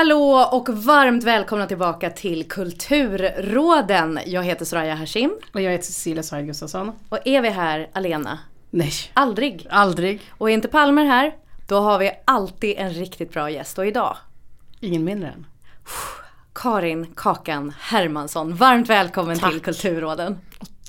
Hallå och varmt välkomna tillbaka till Kulturråden. Jag heter Soraya Hashim. Och jag heter Cecilia Soraya Gustafsson. Och är vi här alena? Nej. Aldrig. Aldrig. Och är inte Palmer här, då har vi alltid en riktigt bra gäst. Och idag, Ingen mindre än. Karin Kakan Hermansson. Varmt välkommen Tack. till Kulturråden.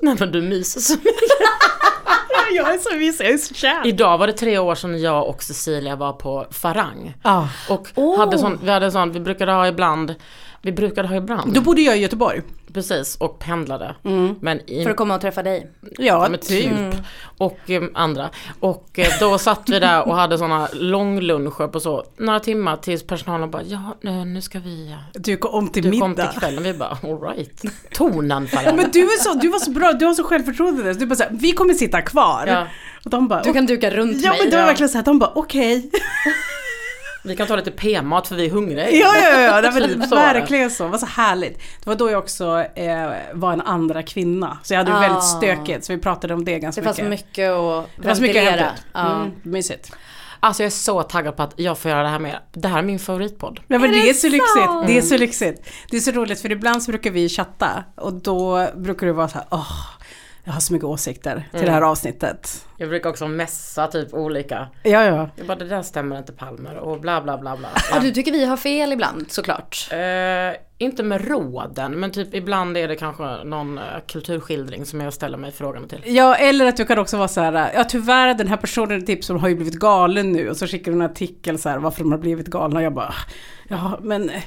Nej men du myser så mycket. jag är så mysig, jag är så kär. Idag var det tre år sedan jag och Cecilia var på Farang. Ja. Och Åh. hade sån, vi hade sån, vi brukade ha ibland, vi brukade ha ibland, Då bodde jag i Göteborg. Precis, och pendlade. Men i, För att komma och träffa dig. Ja, men typ. Och eh, andra. Och eh, då satt vi där och hade såna långluncher på så, några timmar tills personalen bara, ja nu nu ska vi, eh, Du kom till du middag. kom till kvällen. Vi bara, alright. Tonen Ja, men du, är så, du var så bra, du har så självförtroende. där. Så Du bara såhär, vi kommer sitta kvar. Ja. Och de bara, Du kan duka runt Ja mig. men det var Ja. verkligen såhär, de bara okej. Vi kan ta lite p-mat för vi är hungriga. Ja, ja, ja, det var Typ så verkligen så. Det var så härligt. Det var då jag också eh, var en andra kvinna. Så jag hade Ah. väldigt stökigt, så vi pratade om det ganska Det fanns mycket. mycket att Det fanns mycket ventilera. hämtat. Ja. Mm, mysigt. Alltså jag är så taggad på att jag får göra det här med Det här är min favoritpodd. Ja men Är det, det är så sant? lyxigt. Det är så lyxigt. Det är så roligt för ibland så brukar vi chatta och då brukar det vara så här, åh, jag har så mycket åsikter till det här avsnittet. Jag brukar också messa typ olika. Ja, ja. Jag bara det där stämmer inte Palmer och bla bla bla bla. Ja, du tycker vi har fel ibland såklart. Eh, inte med råden men typ ibland är det kanske någon eh, kulturskildring som jag ställer mig frågan till. Ja, eller att du kan också vara så här, ja tyvärr den här personen typ som har ju blivit galen nu och så skickar du en artikel så här varför de har blivit galna och jag bara, ja men eh,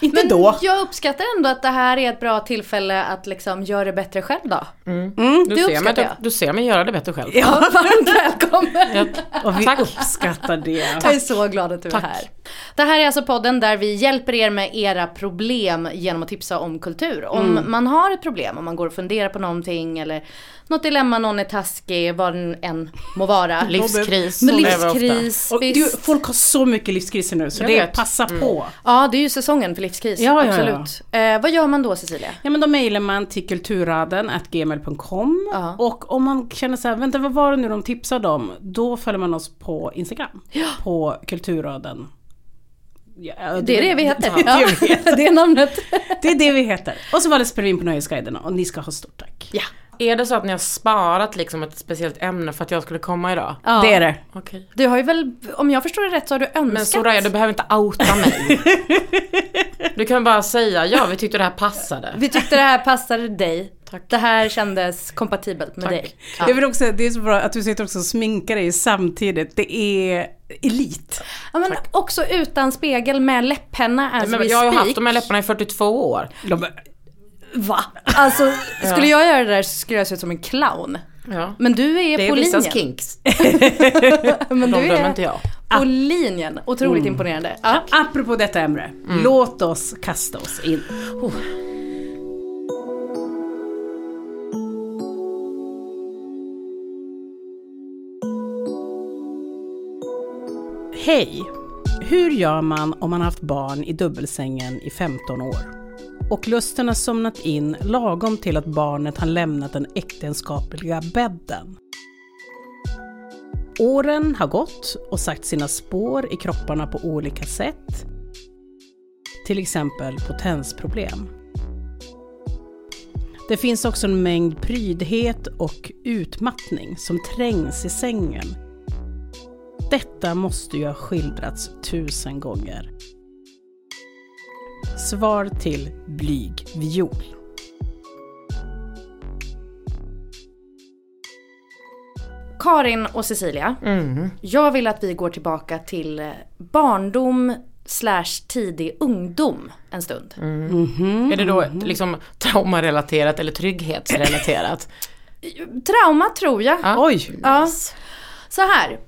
inte Men då. jag uppskattar ändå att det här är ett bra tillfälle att liksom göra det bättre själv då. Mm. Du, det ser mig, jag. du ser mig göra det bättre själv. Ja, Varmt välkommen! Jag, och vi Tack. uppskattar det. Jag är så glad att du Tack. är här. Det här är alltså podden där vi hjälper er med era problem genom att tipsa om kultur. Om man har ett problem, om man går och funderar på någonting eller något dilemma, någon är taskig, vad den än må vara. livskris. Ofta. livskris, Och du, folk har så mycket livskriser nu så Jag det vet. passa på. Ja, det är ju säsongen för livskris. Ja, ja, ja. absolut. Eh, vad gör man då Cecilia? Ja men då mejlar man till kulturraden gmail.com Ja. och om man känner så här, vänta vad var det nu de tipsade om? Då följer man oss på Instagram. På kulturraden. Ja, Det är det vi heter. Det är Ja, det vi heter. det är namnet. Det är det vi heter. Och så var det spelar vi in på Nöjesguiderna och ni ska ha stort tack. Ja. Är det så att ni har sparat liksom ett speciellt ämne för att jag skulle komma idag? ja. Det är det. Okej. Du har ju väl, om jag förstår det rätt så har du önskat. Men Soraya du behöver inte outa mig. Du kan bara säga ja vi tyckte det här passade. Vi tyckte det här passade dig. Tack. Det här kändes kompatibelt med Tack. dig. Jag vill också, det är så bra att du sitter också och sminkar dig samtidigt. Det är elit. Ja, men också utan spegel med läpppenna as Men jag har ju haft de här läpparna i 42 år. De, Va? Alltså, skulle jag göra det där så skulle jag se ut som en clown. Ja. Men du är Det är på linjen. vissas kinks. Men De du är inte jag. på linjen. Otroligt imponerande. Ja. apropå detta ämne, låt oss kasta oss in. Hej! Hur gör man om man haft barn i dubbelsängen i 15 år? Och lusten har somnat in lagom till att barnet har lämnat den äktenskapliga bädden. Åren har gått och satt sina spår i kropparna på olika sätt. Till exempel potensproblem. Det finns också en mängd prydhet och utmattning som trängs i sängen. Detta måste ju ha skildrats tusen gånger. Svar till blyg viol. Karin och Cecilia, Mm. jag vill att vi går tillbaka till barndom slash tidig ungdom en stund. Är det då liksom traumarelaterat eller trygghetsrelaterat? Trauma tror jag. Ja. Oj! Ja. Så här.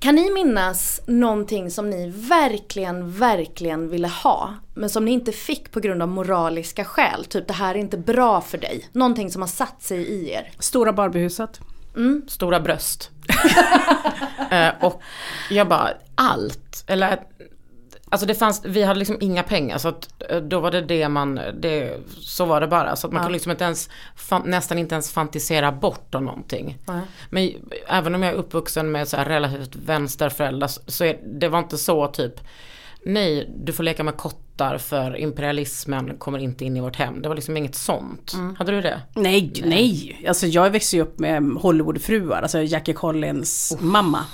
Kan ni minnas någonting som ni verkligen, verkligen ville ha men som ni inte fick på grund av moraliska skäl? Typ det här är inte bra för dig. Någonting som har satt sig i er. Stora Barbiehuset. Stora bröst. eh, och jag bara, allt. Eller, alltså det fanns, vi hade liksom inga pengar så att eh, då var det det man, det, så var det bara. Så att man kunde liksom inte ens, nästan inte ens fantisera bort om någonting. Men även om jag är uppvuxen med så här relativt vänsterföräldrar så- är, det var inte så typ nej du får leka med kottar för imperialismen kommer inte in i vårt hem. Det var liksom inget sånt. Hade du det? Nej, nej. Alltså jag växte ju upp med Hollywoodfruar, alltså Jackie Collins mamma.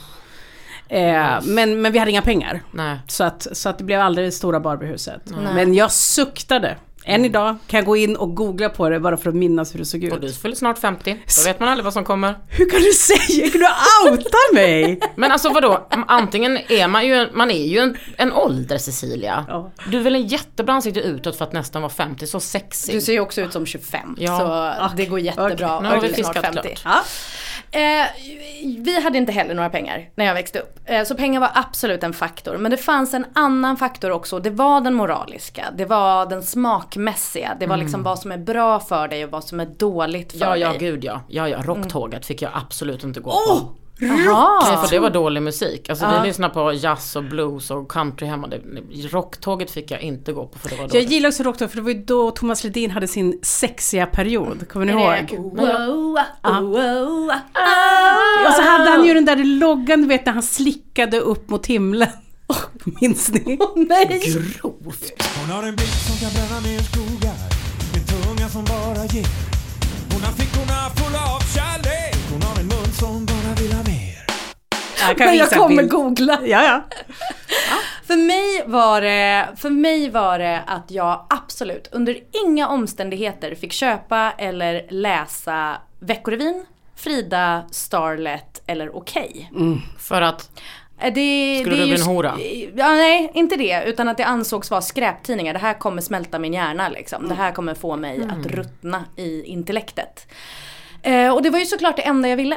Eh, men, men vi hade inga pengar. Nej. Så att, så att det blev aldrig det stora Barbiehuset. Men jag suktade. Än idag kan jag gå in och googla på det bara för att minnas hur det såg Och du ut. fyller snart 50, då vet man aldrig vad som kommer. Hur kan du säga? Kan du outa mig? Men alltså vadå, antingen är man ju, en- man är ju en, en ålder Cecilia. Ja. Du är väl en jättebra ansikte utåt för att nästan vara 50, så sexig. Du ser ju också ut som 25 Ja. så det går jättebra Okej, nu har vi fiskat 50. klart. Ja. Eh, vi hade inte heller några pengar när jag växte upp. Eh, så pengar var absolut en faktor. Men det fanns en annan faktor också. Det var den moraliska. Det var den smakmässiga. Det var liksom vad som är bra för dig och vad som är dåligt för Ja, ja, dig. gud ja. Ja, ja, rocktåget fick jag absolut inte gå på. Jaha. Nej, för det var dålig musik. Alltså vi lyssnade på jazz och blues och country hemma. Rocktåget fick jag inte gå på för det var Jag dåligt. gillar också Rocktåg för det var ju då Thomas Ledin hade sin sexiga period. Kommer ni ihåg? wow, ah. Och så hade han ju den där loggan du vet när han slickade upp mot himlen. Minns ni? Nej. Grovt. Hon har en blick som kan bränna ner skogar En tunga som bara ger Hon har fickorna fulla av kärlek Jag Men jag kommer googla. Ja, ja. För mig, var det, för mig var det att jag absolut under inga omständigheter fick köpa eller läsa Veckorevyn, Frida, Starlet eller Okej. För att, Eh, Det, Skulle det du bli en hora? sk- Ja, nej, inte det. Utan att det ansågs vara skräptidningar. Det här kommer smälta min hjärna liksom. Det här kommer få mig att ruttna i intellektet. Eh, och det var ju såklart det enda jag ville.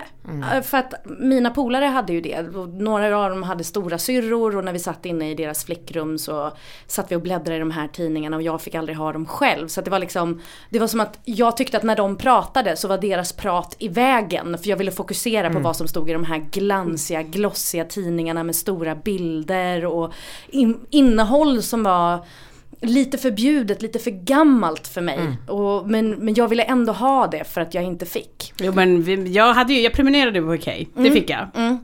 Eh, För att mina polare hade ju det. Några av dem hade stora syrror och när vi satt inne i deras flickrum så satt vi och bläddrade i de här tidningarna och jag fick aldrig ha dem själv. Så det var liksom, det var som att jag tyckte att när de pratade så var deras prat i vägen. För jag ville fokusera på vad som stod i de här glansiga, glossiga tidningarna med stora bilder och in, innehåll som var lite förbjudet, lite för gammalt för mig. Och, men, men jag ville ändå ha det för att jag inte fick. Jo men vi, jag, hade ju, jag prenumererade på Okej, det fick jag. Mm.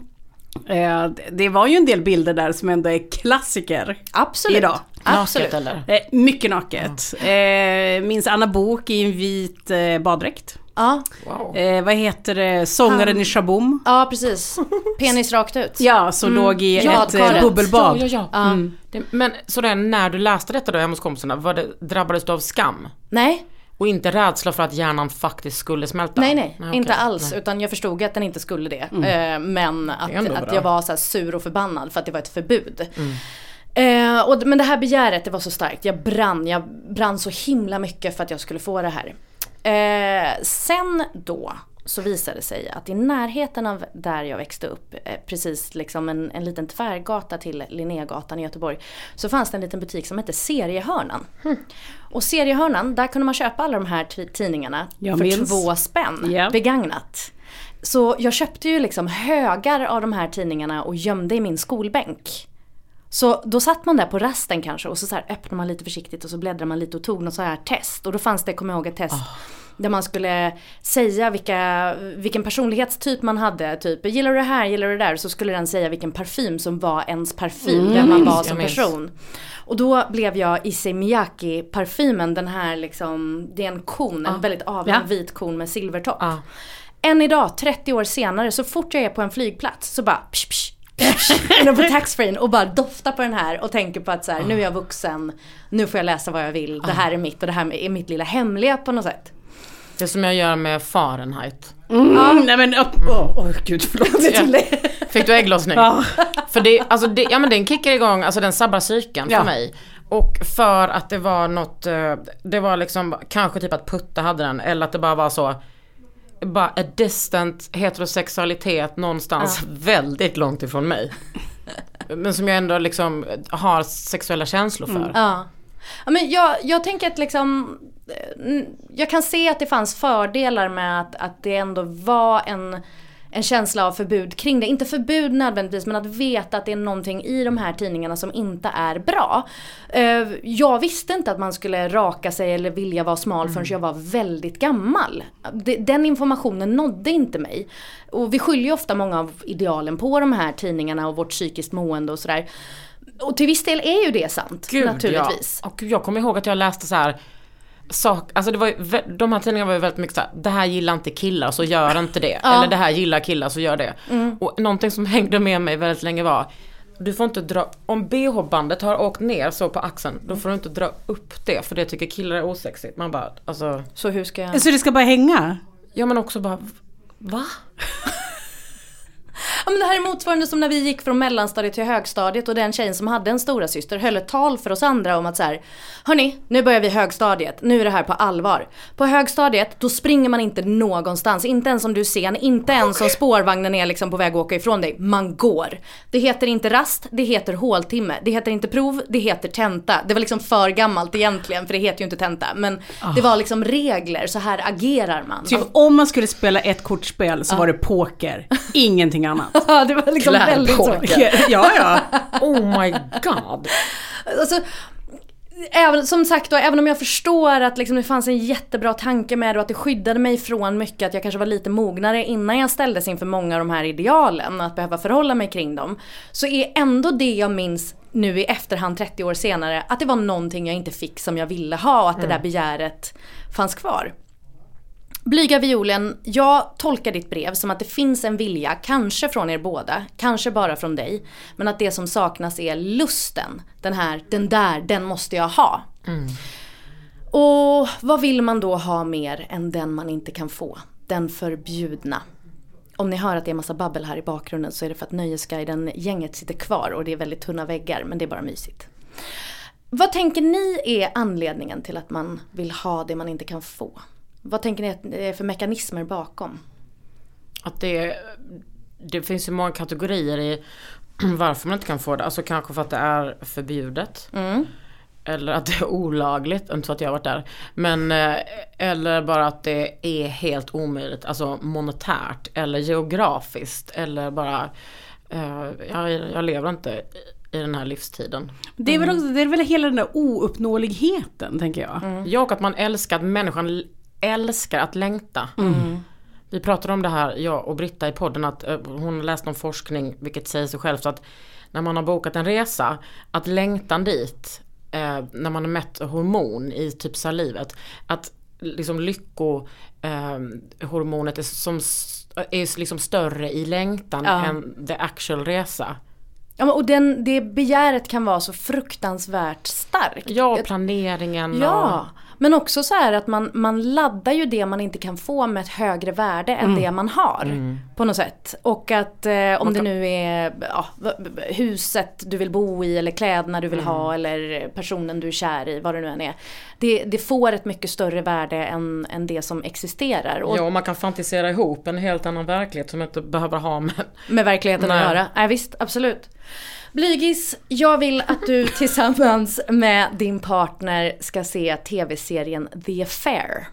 Eh, det- var ju en del bilder där som ändå är klassiker. Absolut. Idag. Absolut. naket eller? Eh, mycket naket. Eh, minns Anna Bok i en vit eh, baddräkt. Ja, Wow. Eh, vad heter det, sångaren i Shaboom. ja precis. Penis rakt ut. Ja, som låg i Ja, ett eh, bubbelbad. Ja, ja, ja. Det, men sådär när du läste detta då hemma hos kompisarna, var det, drabbades du av skam? Nej, Och inte rädsla för att hjärnan faktiskt skulle smälta? nej, nej. okej. Inte alls. Nej. Utan jag förstod att den inte skulle det. Eh, men att, ändå att jag var så här sur och förbannad för att det var ett förbud. Eh, och, men det här begäret det var så starkt. Jag brann. Jag brann så himla mycket för att jag skulle få det här. Eh, sen då så visade det sig att i närheten av där jag växte upp, eh, precis liksom en, en liten tvärgata till Linnégatan i Göteborg, så fanns det en liten butik som hette Seriehörnan. Och Seriehörnan, där kunde man köpa alla de här tidningarna Jag för minns. två spänn Ja. begagnat. Så jag köpte ju liksom högar av de här tidningarna och gömde i min skolbänk. Så då satt man där på rasten kanske och så, så här öppnade man lite försiktigt och så bläddrade man lite och tog något så här test. Och då fanns det, kommer jag ihåg, ett test där man skulle säga vilka, vilken personlighetstyp man hade. Typ, gillar du det här, gillar du det där? Så skulle den säga vilken parfym som var ens parfym, vem man var som person. Och då blev jag Issey Miyake parfymen, den här liksom, det är en kon, en väldigt avlång Ja. vit kon med silvertopp. Ja. Än idag, 30 år senare, så fort jag är på en flygplats så bara psh, psh, inne på taxfree och bara doftar på den här och tänker på att så här, nu är jag vuxen, nu får jag läsa vad jag vill, det här är mitt och det här är mitt lilla hemliga på något sätt. Det som jag gör med Fahrenheit. Mm, nej men, åh oh, oh, gud förlåt. Fick du ägglossning? Ja. För det, alltså det, ja men den kickar igång, alltså den sabbar psyken Ja. för mig. Och för att det var något, eh, det var liksom kanske typ att Putta hade den eller att det bara var så bara a distant heterosexualitet någonstans väldigt långt ifrån mig. Men som jag ändå liksom har sexuella känslor för. Ja. ja men jag, jag tänker att liksom, eh, jag kan se att det fanns fördelar med att, att det ändå var en en känsla av förbud kring det. Inte förbud nödvändigtvis men att veta att det är någonting i de här tidningarna som inte är bra. Eh, Jag visste inte att man skulle raka sig eller vilja vara smal förrän jag var väldigt gammal. Den informationen nådde inte mig. Och vi skyller ju ofta många av idealen på de här tidningarna och vårt psykiskt mående och sådär. Och till viss del är ju det sant Gud, naturligtvis. Ja. Och jag kommer ihåg att jag läste så här sak, alltså det var ju, de här tidningarna var ju väldigt mycket så här, det här gillar inte killar så gör inte det. Eller det här gillar killar så gör det. Och någonting som hängde med mig väldigt länge var, du får inte dra, om bh-bandet har åkt ner så på axeln, då får du inte dra upp det för det tycker killar är osexigt. Man bara, alltså, Så hur ska jag... Så det ska bara hänga? ja men också bara, va? Ja, men det här är motsvarande som när vi gick från mellanstadiet till högstadiet och den tjejen som hade en stora syster höll ett tal för oss andra om att så här, hörni, nu börjar vi högstadiet, nu är det här på allvar. På högstadiet, då springer man inte någonstans, inte ens om du är sen, inte ens om spårvagnen är liksom på väg att åka ifrån dig. Man går. Det heter inte rast, det heter håltimme. Det heter inte prov, det heter tenta. Det var liksom för gammalt egentligen, för det heter ju inte tenta. Men det var liksom regler, så här agerar man. Typ om man skulle spela ett kortspel så var det poker, ingenting annat. Ja, det var liksom väldigt så. Ja, ja. Oh my god. Alltså, även, som sagt då, även om jag förstår att liksom det fanns en jättebra tanke med det och att det skyddade mig från mycket, att jag kanske var lite mognare innan jag ställdes inför många av de här idealen, att behöva förhålla mig kring dem. Så är ändå det jag minns nu i efterhand 30 år senare, att det var någonting jag inte fick som jag ville ha och att det där begäret fanns kvar. Blyga violen, jag tolkar ditt brev som att det finns en vilja, kanske från er båda, kanske bara från dig. Men att det som saknas är lusten. Den här, den där, den måste jag ha. Och vad vill man då ha mer än den man inte kan få? Den förbjudna. Om ni hör att det är massa babbel här i bakgrunden så är det för att Nöjesguiden-gänget sitter kvar och det är väldigt tunna väggar men det är bara mysigt. Vad tänker ni är anledningen till att man vill ha det man inte kan få? Vad tänker ni att det är för mekanismer bakom? Att det, det finns ju många kategorier i varför man inte kan få det. Alltså kanske för att det är förbjudet. Eller att det är olagligt, inte för att jag har varit där. Men, eh, eller bara att det är helt omöjligt, alltså monetärt eller geografiskt. Eller bara, eh, jag, jag lever inte i, den här livstiden. Det är, väl också, det är väl hela den där ouppnåeligheten, tänker jag. Ja, och att man älskar, att människan älskar att längta. Vi pratade om det här, jag och Britta i podden, att eh, hon läste någon forskning, vilket säger sig själv, så att när man har bokat en resa, att längtan dit, eh, när man har mätt hormon i typ salivet, att liksom lyckohormonet är, som, är liksom större i längtan Ja. än the actual resa. Ja, och den, det begäret kan vara så fruktansvärt starkt. Ja, planeringen Ja, men också så här att man, man laddar ju det man inte kan få med ett högre värde än det man har. På något sätt. Och att eh, om det nu är ja, huset du vill bo i eller kläderna du vill ha eller personen du är kär i, vad det nu än är. Det, det får ett mycket större värde än, än det som existerar. Och Ja, och man kan fantisera ihop en helt annan verklighet som inte behöver ha med med verkligheten att Nej. göra. Nej, visst, absolut. Blygis, jag vill att du tillsammans med din partner ska se tv-serien The Affair.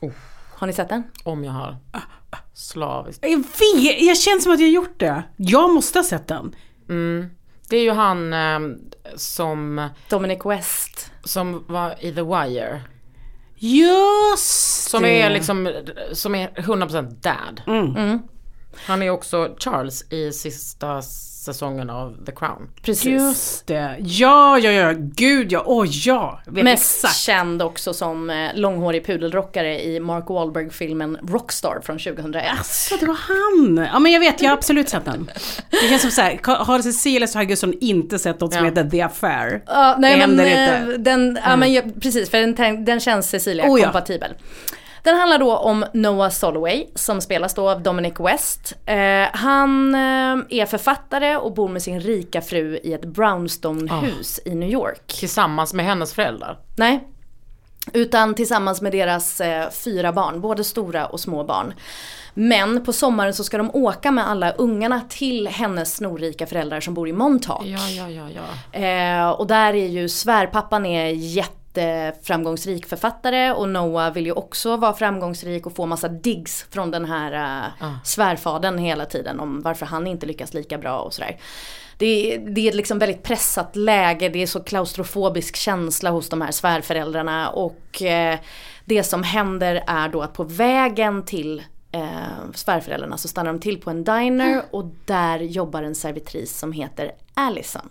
Oh. Har ni sett den? om jag har slaviskt. Jag vet, jag känner som att jag har gjort det. Jag måste ha sett den. Det är ju han eh, som, Dominic West. som var i The Wire. Just Som det. är liksom, som är 100% dad. Han är också Charles i sista säsongen av The Crown. Precis. Just det. Ja, ja, ja. Gud ja. Åh ja. Vet Mest exakt. känd också som eh, långhårig pudelrockare i Mark Wahlberg-filmen Rockstar från 2001. Så det var han. Ja men jag vet, jag har absolut sett den. Det känns som såhär, har Cecilia så har Gustafsson inte sett något som Ja. heter The Affair. Ja, nej Det men, händer eh, inte. Den, ja, men ja, precis, för den, den känns Cecilia Oh, ja. Den handlar då om Noah Soloway som spelas då av Dominic West. Eh, han eh, är författare och bor med sin rika fru i ett brownstone-hus i New York. Tillsammans med hennes föräldrar. Nej. Utan tillsammans med deras eh, fyra barn, både stora och små barn. Men på sommaren så ska de åka med alla ungarna till hennes snorrika föräldrar som bor i Montauk. Ja, ja, ja, ja. Eh, och där är ju svärpappan är jätteframgångsrik författare och Noah vill ju också vara framgångsrik och få massa digs från den här eh, svärfadern hela tiden om varför han inte lyckas lika bra och sådär. Det, är- det är liksom väldigt pressat läge, det är så klaustrofobisk känsla hos de här svärföräldrarna och eh, det som händer är då att på vägen till eh, svärföräldrarna så stannar de till på en diner och där jobbar en servitris som heter Allison.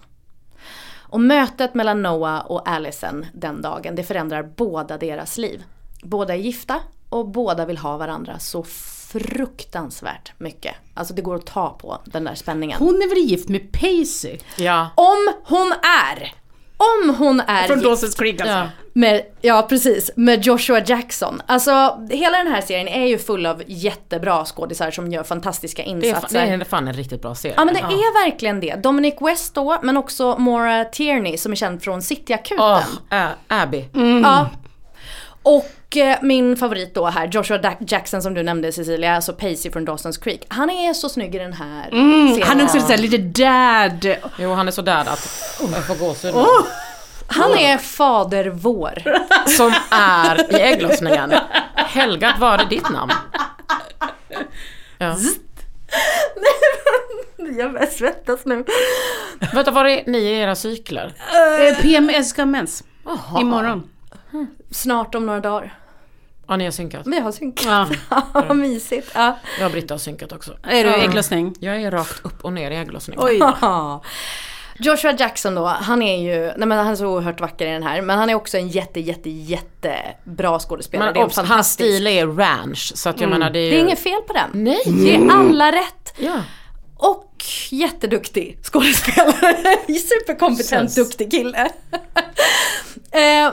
Och mötet mellan Noah och Allison den dagen, det förändrar båda deras liv. Båda är gifta och båda vill ha varandra så fruktansvärt mycket. Alltså det går att ta på den där spänningen. Hon är väl gift med Pacey? Ja. Om hon är, om hon är Från Dawson's Creek alltså. ja. med, ja precis, med Joshua Jackson. Alltså hela den här serien är ju full av jättebra skådisar som gör fantastiska Det är, insatser. fan, det är fan en riktigt bra serie. Ja men det är verkligen det. Dominic West då, men också Maura Tierney som är känd från Cityakuten. Åh, Ä- Abby. Ja. Och eh, min favorit då här, Joshua Jackson som du nämnde Cecilia, alltså Pacey från Dawson's Creek. Han är så snygg i den här serien. Mm, Han är också så här lite dad. Jo han är sådär att jag får gåshud nu. Han är fader vår. Som är i ägglossningen. Helga, vad är ditt namn? Ja. Jag börjar svettas nu. Vänta, var är ni i era cykler? Eh, PMS ska mens. Imorgon. Snart om några dagar. Ja, ni har synkat. Vi har synkat. Ja. Vad mysigt. Ja. Jag och Britta har synkat också. Är du ägglossning? Jag är rakt upp och ner i ägglossning. Oj. Joshua Jackson då, han är ju, nej men han är så oerhört vacker i den här. Men han är också en jätte, jätte, jätte bra skådespelare. Men det är hans stil är ranch, så att jag menar det är ju... Det är inget fel på den. Nej! Det är alla rätt. Ja. Och jätteduktig skådespelare. Superkompetent, Känns- duktig kille. Eh,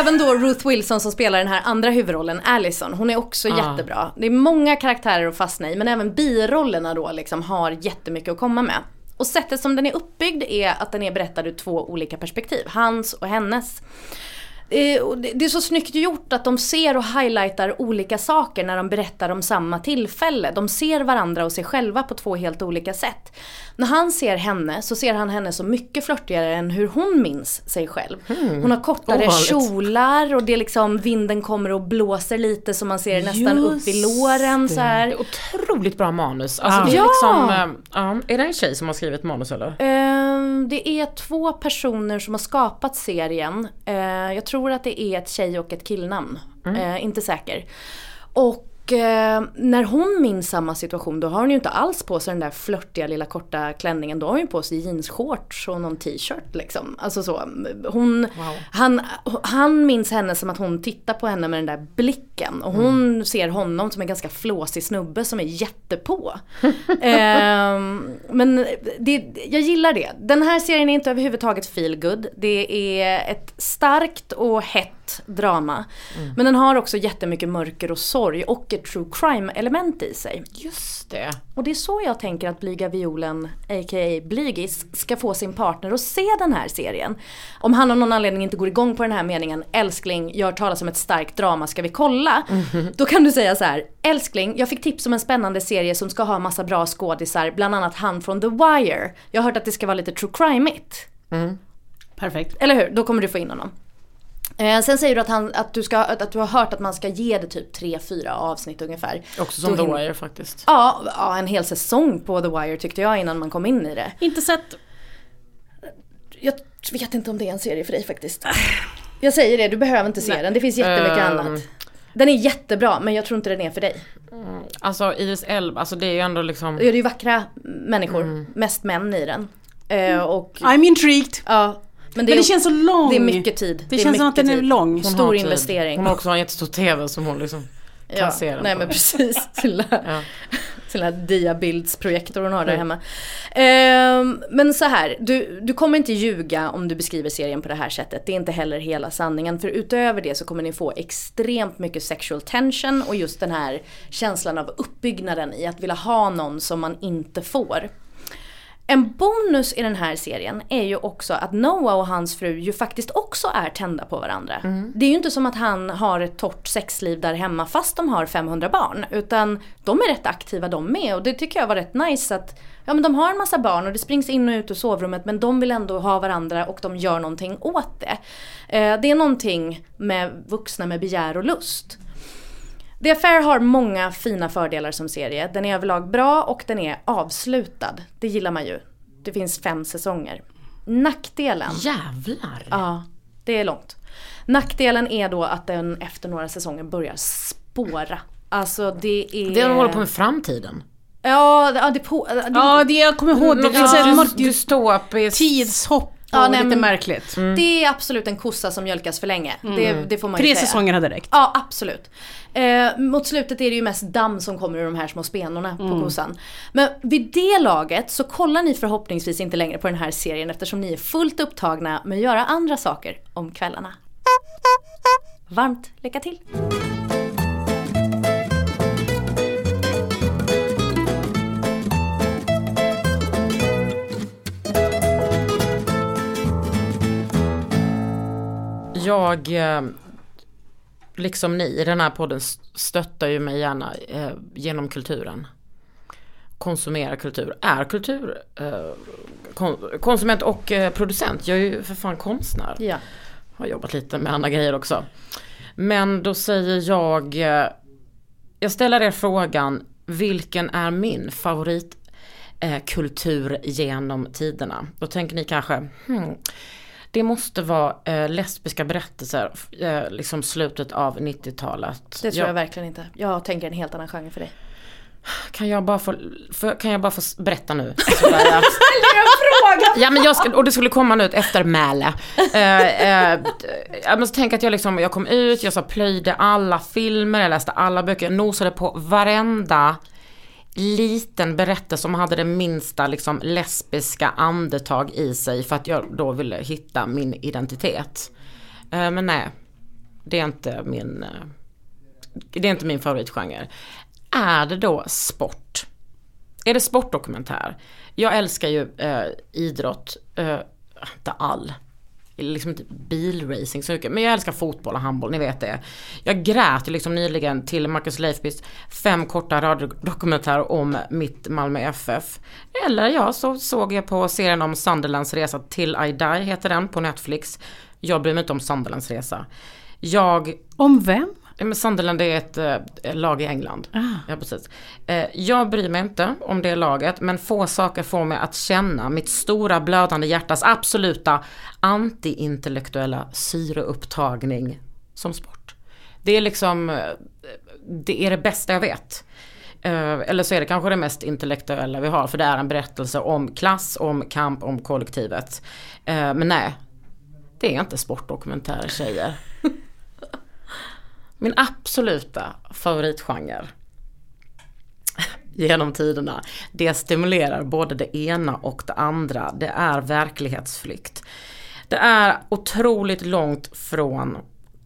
Även då Ruth Wilson som spelar den här andra huvudrollen, Allison, hon är också Ah. jättebra. Det är många karaktärer att fastna i men även birollerna då liksom har jättemycket att komma med. Och sättet som den är uppbyggd är att den är berättad ur två olika perspektiv, hans och hennes. Eh, det är så snyggt gjort att de ser och highlightar olika saker när de berättar om samma tillfälle. De ser varandra och sig själva på två helt olika sätt. När han ser henne så ser han henne så mycket flörtigare än hur hon minns sig själv. Hon har kortare Ovanligt. kjolar och det är liksom vinden kommer och blåser lite så man ser nästan upp vid låren så här. Det är otroligt bra manus. Alltså Ja. det är liksom, eh, ja, är det en tjej som har skrivit manus eller? Ehm, det är två personer som har skapat serien. Eh, jag tror att det är ett tjej och ett killnamn. Eh, inte säker. Och eh, när hon minns samma situation då har hon ju inte alls på sig den där flörtiga lilla korta klänningen. Då har hon ju på sig jeansshorts och någon t-shirt liksom. Alltså så. Hon, han, han minns henne som att hon tittar på henne med den där blicken. Och hon ser honom som en ganska flåsig snubbe som är jättepå. Ehm, men det, jag gillar det. Den här serien är inte överhuvudtaget feel good. Det är ett starkt och hett drama. Men den har också jättemycket mörker och sorg och ett true crime element i sig. Just det. Och det är så jag tänker att Blyga Violen, a.k.a. Blygis, ska få sin partner att se den här serien. Om han av någon anledning inte går igång på den här meningen, älskling, jag har talas om ett starkt drama, ska vi kolla? Då kan du säga så här, älskling, jag fick tips om en spännande serie som ska ha massa bra skådisar, bland annat han från The Wire. Jag har hört att det ska vara lite true crime-igt. Perfekt. Eller hur? Då kommer du få in honom. Eh, sen säger du att, han, att, du ska, att, du har hört att man ska ge det typ 3-4 avsnitt ungefär. Också som Då The Wire faktiskt. Ja, ja, en hel säsong på The Wire tyckte jag innan man kom in i det. Inte sett. Jag vet inte om det är en serie för dig faktiskt. Jag säger det, du behöver inte se den. Det finns jättemycket Ehm. annat. Den är jättebra men jag tror inte den är för dig. Alltså Iris Elba, alltså det är ju ändå liksom... Det är ju vackra människor, mest män i den. Eh, och I'm intrigued. ja, men det, Men är, det känns så lång. det är mycket tid. Det, är känns som att den är lång. hon stor investering. Hon har också en jättestor TV som hon liksom kan Ja, se den nej på. men precis. Sin lilla, Ja. sin lilla diabildsprojektor hon har där hemma. Ehm, men så här, du, du kommer inte ljuga om du beskriver serien på det här sättet. Det är inte heller hela sanningen. För utöver det så kommer ni få extremt mycket sexual tension och just den här känslan av uppbyggnaden i att vilja ha någon som man inte får. En bonus i den här serien är ju också att Noah och hans fru ju faktiskt också är tända på varandra. Det är ju inte som att han har ett torrt sexliv där hemma fast de har 500 barn. Utan de är rätt aktiva de med och det tycker jag var rätt nice att ja men de har en massa barn och det springs in och ut ur sovrummet men de vill ändå ha varandra och de gör någonting åt det. Eh, det är någonting med vuxna med begär och lust. The Affair har många fina fördelar som serie. Den är överlag bra och den är avslutad. Det gillar man ju. Det finns fem säsonger. Nackdelen, Jävlar! ja det är långt. Nackdelen är då att den efter några säsonger börjar spåra. Alltså det är... Det är de håller på med framtiden. Ja, det, ja, det, på, det, Ja, det jag kommer ihåg. Det Något mörk dystopiskt. tidshopp. Ja, nej, lite märkligt. Det är absolut en kossa som mjölkas för länge. Det, det får man ju Tre säga. säsonger hade räckt. Ja, absolut. Eh, mot slutet är det ju mest damm som kommer ur de här små spenorna på kossan. Men vid det laget så kollar ni förhoppningsvis inte längre på den här serien eftersom ni är fullt upptagna med att göra andra saker om kvällarna. Varmt lycka till! Jag, eh, liksom ni i den här podden, stöttar ju mig gärna eh, genom kulturen. Konsumerar kultur, är kultur eh, kon, konsument och producent. Jag är ju för fan konstnär. Ja. Har jobbat lite med andra grejer också. Men då säger jag, jag ställer er frågan, vilken är min favorit eh, kultur genom tiderna? Då tänker ni kanske, hmm, det måste vara eh, lesbiska berättelser, eh, liksom slutet av 90-talet. Det tror Ja, jag verkligen inte. Jag tänker en helt annan genre för dig. Kan jag bara få, för, kan jag bara få berätta nu? Så där jag- Ja men jag ska, och det skulle komma nu ett eftermäle. Eh, eh, jag måste tänka att jag liksom, jag kom ut, jag så plöjde alla filmer, jag läste alla böcker, jag nosade på varenda liten berättelse som hade det minsta liksom lesbiska andetag i sig för att jag då ville hitta min identitet. Eh, men nej, det är inte min, eh, det är inte min favoritgenre. Är det då sport? Är det sportdokumentär? Jag älskar ju eh, idrott, eh, inte all. Liksom typ inte bilracing så mycket, men jag älskar fotboll och handboll, ni vet det. Jag grät ju liksom nyligen till Marcus Leifbys fem korta radiodokumentärer om mitt Malmö FF. Eller ja, så såg jag på serien om Sunderlands resa till I Die, heter den, på Netflix. Jag bryr mig inte om Sunderlands resa. Jag Om vem? Ja, men Sunderland är ett eh, lag i England. Ah. Ja, precis. Eh, jag bryr mig inte om det laget, men få saker får mig att känna mitt stora blödande hjärtas absoluta antiintellektuella syreupptagning som sport. Det är liksom, eh, det är det bästa jag vet. Eh, Eller så är det kanske det mest intellektuella vi har, för det är en berättelse om klass, om kamp, om kollektivet. Eh, Men nej, det är inte sportdokumentärer tjejer. Min absoluta favoritgenre genom tiderna. Det stimulerar både det ena och det andra. Det är verklighetsflykt. Det är otroligt långt från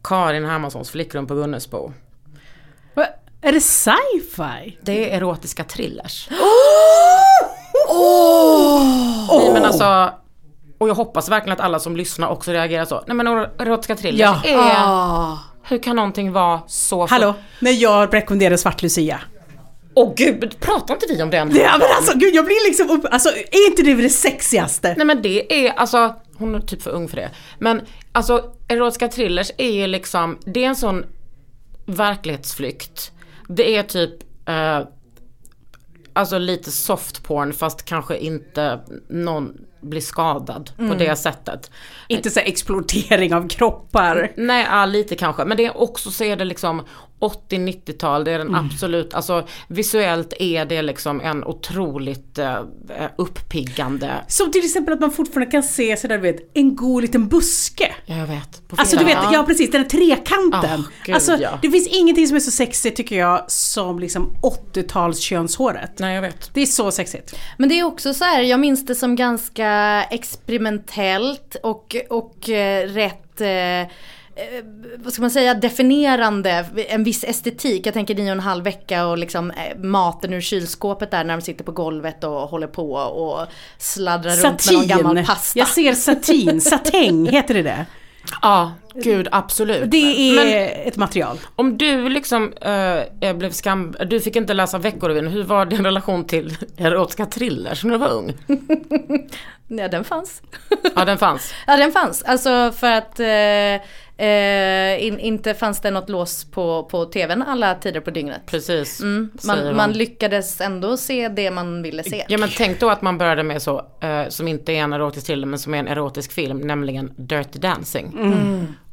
Karin Hermanssons flickrum på Gunnesbo. Är det sci-fi? Det är erotiska thrillers. Nej men alltså, och jag hoppas verkligen att alla som lyssnar också reagerar så. Nej men erotiska thrillers Ja. är... Hur kan någonting vara så... Hallå, när jag rekommenderar Svart Lucia. Åh gud, pratar inte vi om den? Ja men alltså gud jag blir liksom upp, alltså är inte det det sexigaste? Nej men det är alltså, hon är typ för ung för det. Men alltså erotiska thrillers är ju liksom, det är en sån verklighetsflykt. Det är typ eh, Alltså lite soft porn fast kanske inte någon blir skadad på det sättet. Inte så exploatering av kroppar. Nej, ja, lite kanske. Men det är också så är det liksom 80-90-tal, det är den absolut, alltså visuellt är det liksom en otroligt eh, uppiggande, Som till exempel att man fortfarande kan se sådär du vet, en god liten buske. ja jag vet. På Alltså du vet, ja precis, den här trekanten. Ah, gud, alltså ja. det finns ingenting som är så sexigt tycker jag som liksom 80-tals könshåret. Nej jag vet. Det är så sexigt. Men det är också så här, jag minns det som ganska experimentellt och, och eh, rätt eh, vad ska man säga, definierande, en viss estetik. Jag tänker nio och en halv vecka och liksom eh, maten ur kylskåpet där när de sitter på golvet och håller på och sladdrar runt med någon gammal pasta. Jag ser satin, satäng heter det det. Ja, gud absolut. Det är Men ett material. om du liksom eh, blev skam... Du fick inte läsa Veckorevyn, hur var din relation till erotiska thrillers när du var ung? Ja, den fanns. Ja den fanns. Ja, den fanns. Alltså för att eh, eh, in, inte fanns det något lås på, på tvn alla tider på dygnet. Precis. Mm, man, man lyckades ändå se det man ville se. Ja men tänk då att man började med så, eh, som inte är en erotisk thriller men som är en erotisk film, nämligen Dirty Dancing.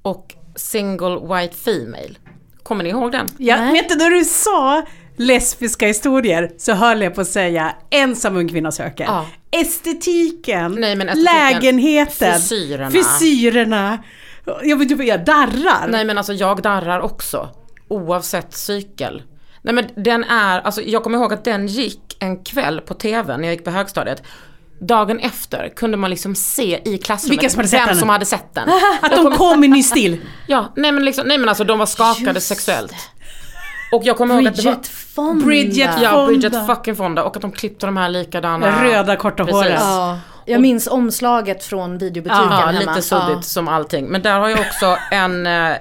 Och Single White Female. Kommer ni ihåg den? Ja, Nej. vet du när du sa lesbiska historier så höll jag på att säga ensam ung kvinna söker. Ja. Estetiken, Nej, men estetiken, lägenheten, frisyrerna. frisyrerna. Jag, vet inte, jag darrar. Nej men alltså jag darrar också. Oavsett cykel. Nej men den är, alltså jag kommer ihåg att den gick en kväll på TV när jag gick på högstadiet. Dagen efter kunde man liksom se i klassrummet Vilka som hade sett vem den. som hade sett den. Att de kom i ny stil. Ja, nej men, liksom, nej men alltså de var skakade Just sexuellt. Och jag kommer ihåg att det var... Bridget Fonda. Bridget Ja, Fonda. Bridget fucking Fonda och att de klippte de här likadana... Röda korta håret. Ja, jag minns omslaget från videobutiken Ja, hemma. lite suddigt Ja. som allting. Men där har jag också en, eh,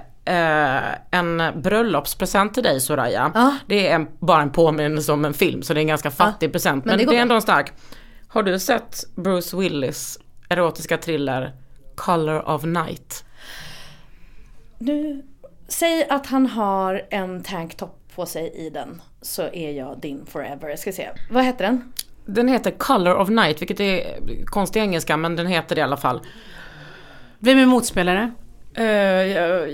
en bröllopspresent till dig Soraya. Ja. Det är en, bara en påminnelse om en film så det är en ganska fattig present. Men, det det, går är ändå en stark. Har du sett Bruce Willis erotiska thriller Color of Night? Nu, säg att han har en tanktopp på sig i den så är jag din forever. Jag ska se. Vad heter den? Den heter Color of Night vilket är konstig engelska men den heter det i alla fall. Vem är motspelare? Eh,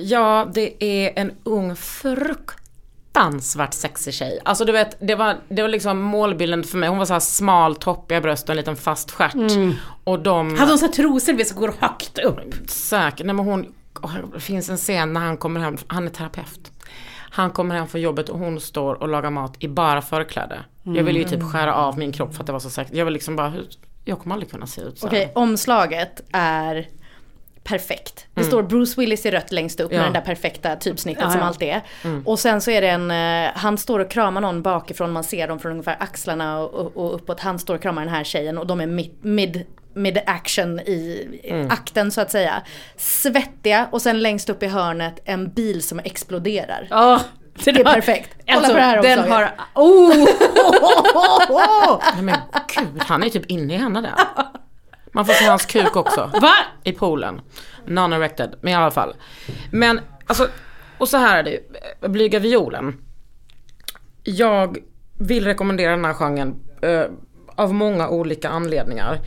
ja, det är en ung fruktansvärt sexig tjej. Alltså du vet, det var, det var liksom målbilden för mig. Hon var så här smal, toppiga bröst och en liten fast stjärt. Och de... Hade hon så här trosor som går högt upp? Säkert, nej men hon... åh, Det finns en scen när han kommer hem, han är terapeut. Han kommer hem från jobbet och hon står och lagar mat i bara förkläde. Jag ville ju typ skära av min kropp för att det var så säkert. Jag vill liksom bara, jag kommer aldrig kunna se ut så. Okej, omslaget är perfekt. Det står Bruce Willis i rött längst upp Mm. Ja. med den där perfekta typsnittet Ja, som ja. alltid är. Mm. Och sen så är det en, eh, han står och kramar någon bakifrån, man ser dem från ungefär axlarna och, och, och uppåt. Han står och kramar den här tjejen och de är mid, mid, mid action i Mm. akten så att säga. Svettiga och sen längst upp i hörnet en bil som exploderar. Ja, Det är perfekt. Kolla Alltså, på det här den omslaget. har... Oh! Nej men gud, han är typ inne i henne där. Man får se hans kuk också. Va? I poolen. Non-erected, men i alla fall. Men alltså, och så här är det ju. Blyga violen. Jag vill rekommendera den här genren eh, av många olika anledningar.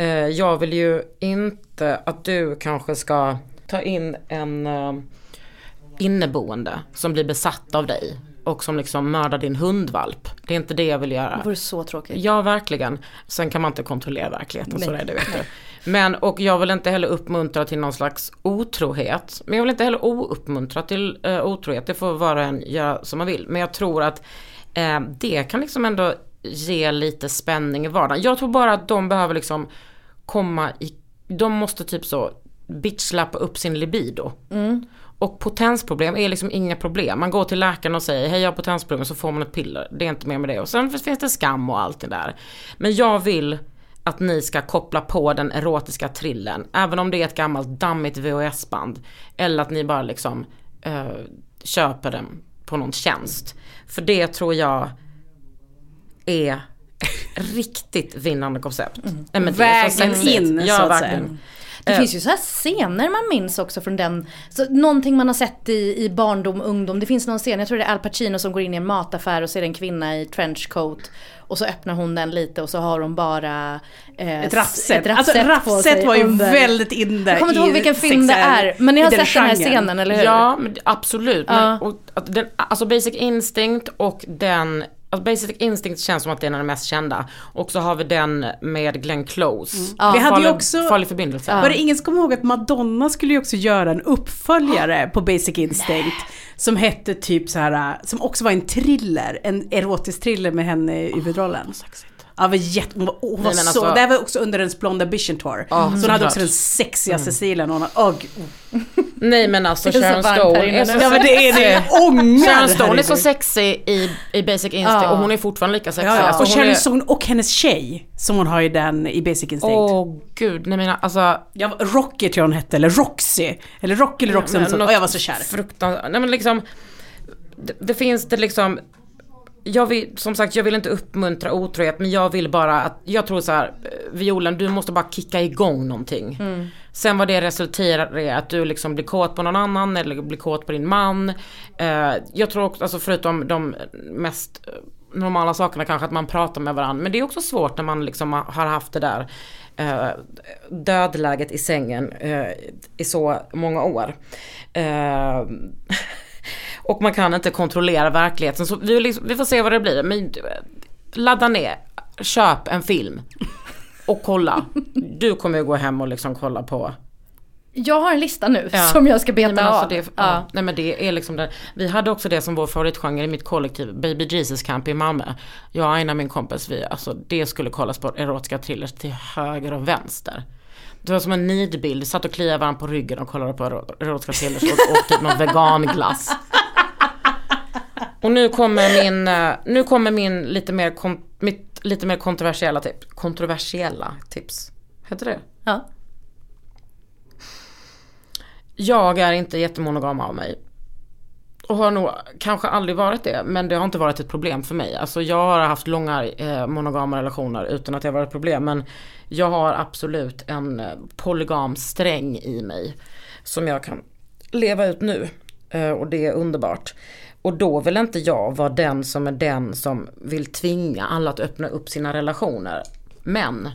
Eh, jag vill ju inte att du kanske ska ta in en eh, inneboende som blir besatt av dig och som liksom mördar din hundvalp. Det är inte det jag vill göra. Det vore så tråkigt. Ja, verkligen. Sen kan man inte kontrollera verkligheten, så Nej. är det vet du. Men, och jag vill inte heller uppmuntra till någon slags otrohet. Men jag vill inte heller ouppmuntra till uh, otrohet. Det får var och en göra som man vill. Men jag tror att eh, det kan liksom ändå ge lite spänning i vardagen. Jag tror bara att de behöver liksom komma i, de måste typ så bitchlappa upp sin libido. Och potensproblem är liksom inga problem. Man går till läkaren och säger hej jag har potensproblem så får man ett piller. Det är inte mer med det. Och sen finns det skam och allt det där. Men jag vill att ni ska koppla på den erotiska trillen. Även om det är ett gammalt dammigt VHS-band. Eller att ni bara liksom eh, köper den på någon tjänst. För det tror jag är riktigt vinnande koncept. Nej, men det är så Vägen sexigt. in, ja, så att verkligen. säga. Det Eh. finns ju så här scener man minns också från den, så någonting man har sett i, i barndom och ungdom. Det finns någon scen, jag tror det är Al Pacino som går in i en mataffär och ser en kvinna i trenchcoat. Och så öppnar hon den lite och så har hon bara eh, Ett raffset. Alltså raffset var ju under. väldigt inne Jag kommer inte ihåg vilken film det är. Men ni har sett den här genren. scenen eller hur? Ja, men absolut. Ja. Men, och, den, alltså Basic Instinct och den Alltså Basic Instinct känns som att det är en av de mest kända. Och så har vi den med Glenn Close. Ja. Vi hade ju också- farlig förbindelse. Var det ingen som kommer ihåg att Madonna skulle ju också göra en uppföljare på Basic Instinct? Som hette typ så här, som också var en thriller, en erotisk thriller med henne i huvudrollen. Sexigt. Ja, var jätte, hon var, hon var Nej, men så, alltså- det här var också under hennes Blonde Ambition Tour. Ja, så hon hade också den sexigaste stilen. Hon, oh, gud. Nej men alltså är Sharon Stone är så nu. Ja men det är det, ångar Sharon Stone är så sexig i, i Basic Instinct Ja. och hon är fortfarande lika sexig. Ja, ja. Alltså, Och Sharon är- Stone och hennes tjej, som hon har i den i Basic Instinct. Åh gud, nej men alltså. Ja, Rocky tror jag hon hette, eller Roxy. Eller Rocky eller Roxy. men och något jag var så kär. Fruktansvärt, nej men liksom. Det, det finns det liksom. Jag vill, som sagt jag vill inte uppmuntra otrohet men jag vill bara att, jag tror så här, eh, Violen du måste bara kicka igång någonting. Sen vad det resulterar i att du liksom blir kåt på någon annan eller blir kåt på din man. Eh, jag tror också, alltså förutom de mest eh, normala sakerna kanske att man pratar med varandra. Men det är också svårt när man liksom har haft det där eh, dödläget i sängen eh, i så många år. Och man kan inte kontrollera verkligheten. Så vi, liksom, vi får se vad det blir. Men eh, ladda ner, köp en film. Och kolla. Du kommer ju gå hem och liksom kolla på Jag har en lista nu Ja. som jag ska beta Nej, men alltså av. det, ja. Nej men det är liksom det. Vi hade också det som vår favoritgenre i mitt kollektiv, Baby Jesus Camp i Malmö. Jag och Aina min kompis, vi, alltså det skulle kollas på erotiska thrillers till höger och vänster. Det var som en nidbild, satt och kliade varandra på ryggen och kollade på ero- erotiska thrillers och åt typ någon veganglass. Och nu kommer min, eh, nu kommer min lite mer, mitt lite mer kontroversiella tips. Kontroversiella tips. Heter det? Ja. Jag är inte jättemonogam av mig. Och har nog kanske aldrig varit det, men det har inte varit ett problem för mig. Alltså jag har haft långa eh, monogama relationer utan att det har varit ett problem. Men jag har absolut en eh, polygam sträng i mig. Som jag kan leva ut nu. Eh, och det är underbart. Och då vill inte jag vara den som är den som vill tvinga alla att öppna upp sina relationer. Men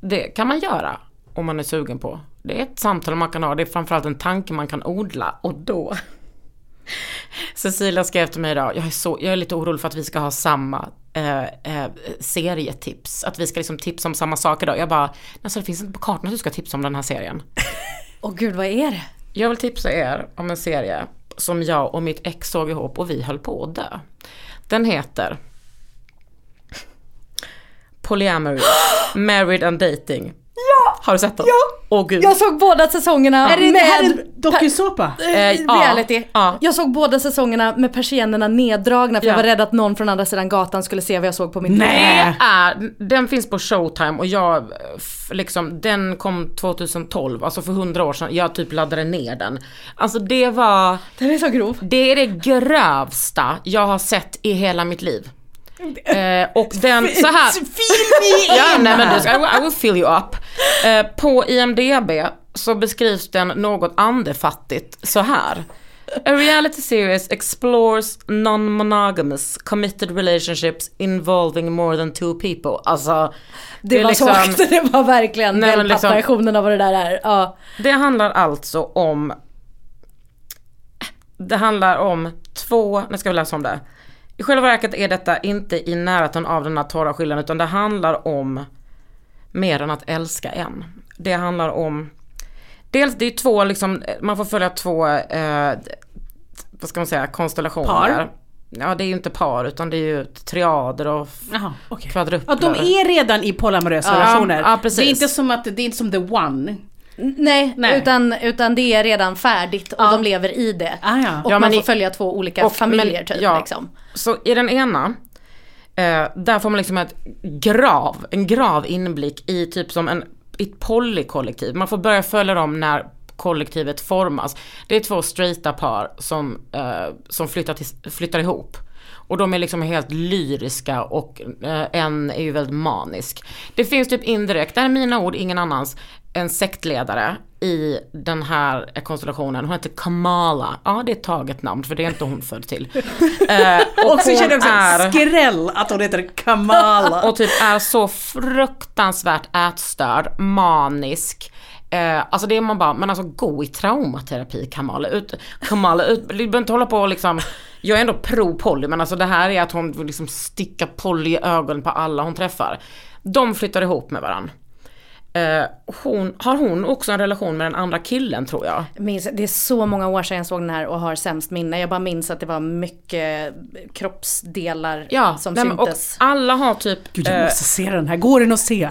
det kan man göra om man är sugen på. Det är ett samtal man kan ha, det är framförallt en tanke man kan odla och då Cecilia skrev till mig idag, jag är, så, jag är lite orolig för att vi ska ha samma eh, eh, serietips. Att vi ska liksom tipsa om samma saker idag. Jag bara, alltså det finns inte på kartan att du ska tipsa om den här serien. Åh gud, vad är det? Jag vill tipsa er om en serie som jag och mitt ex såg ihop och vi höll på att dö. Den heter Polyamory, Married and Dating. Ja! Har du sett den? Ja! Åh gud. Jag såg båda säsongerna det, det med här är dokusåpa? eh, Eh, ja, reality. ja. Jag såg båda säsongerna med persiennerna neddragna för jag Ja. var rädd att någon från andra sidan gatan skulle se vad jag såg på mitt Nej. Är, den finns på Showtime och jag, liksom, den kom 2012, alltså för 100 år sedan. Jag typ laddade ner den. Alltså det var, Den är så grov. det är det grövsta jag har sett i hela mitt liv. Eh, och den, så här. Ja, nej men du ska, I I will fill you up. Eh, på IMDB så beskrivs den något andefattigt så här. A reality series explores non-monogamous committed relationships involving more than two people. Alltså, Det, är var liksom- så högt, det var verkligen Nej, men liksom- wellpapp-versionen av vad det där är. Ja. Det handlar alltså om Det handlar om två, nu ska vi läsa om det. I själva verket är detta inte i närheten av den här torra skillnaden utan det handlar om mer än att älska en. Det handlar om Dels det är två liksom, man får följa två, eh, vad ska man säga, konstellationer. Par? Ja det är ju inte par utan det är ju triader och Jaha, okej. kvadrupler. Ja, de är redan i polyamorösa Ja, relationer. ja, precis. Det är inte som att, det är inte som the one. Nej, Nej. Utan, utan det är redan färdigt och Ja. de lever i det. Ah, ja. Och Ja, man får i- följa två olika och- familjer men- typ. ja. Liksom. Så i den ena, eh, där får man liksom ett grav, en grav inblick i typ som en, ett polykollektiv. Man får börja följa dem när kollektivet formas. Det är två straighta par som, eh, som flyttar, till, flyttar ihop. Och de är liksom helt lyriska och eh, en är ju väldigt manisk. Det finns typ indirekt, det här är mina ord, ingen annans, en sektledare i den här konstellationen. Hon heter Kamala. Ja, det är ett taget namn för det är inte hon född till. Eh, och Och så känner jag också är- skräll att hon heter Kamala. och typ är så fruktansvärt ätstörd, manisk. Eh, alltså det är man bara, men alltså gå i traumaterapi Kamala. Ut, Kamala ut, du behöver inte hålla på och liksom, jag är ändå pro Polly men alltså det här är att hon vill liksom sticka Polly i ögonen på alla hon träffar. De flyttar ihop med varandra. Eh, hon, har hon också en relation med den andra killen tror jag? Minns, det är så många år sedan jag såg den här och har sämst minne. Jag bara minns att det var mycket kroppsdelar Ja, som nej, men- och syntes. alla har typ Gud, jag eh, måste se den här. Går den att se?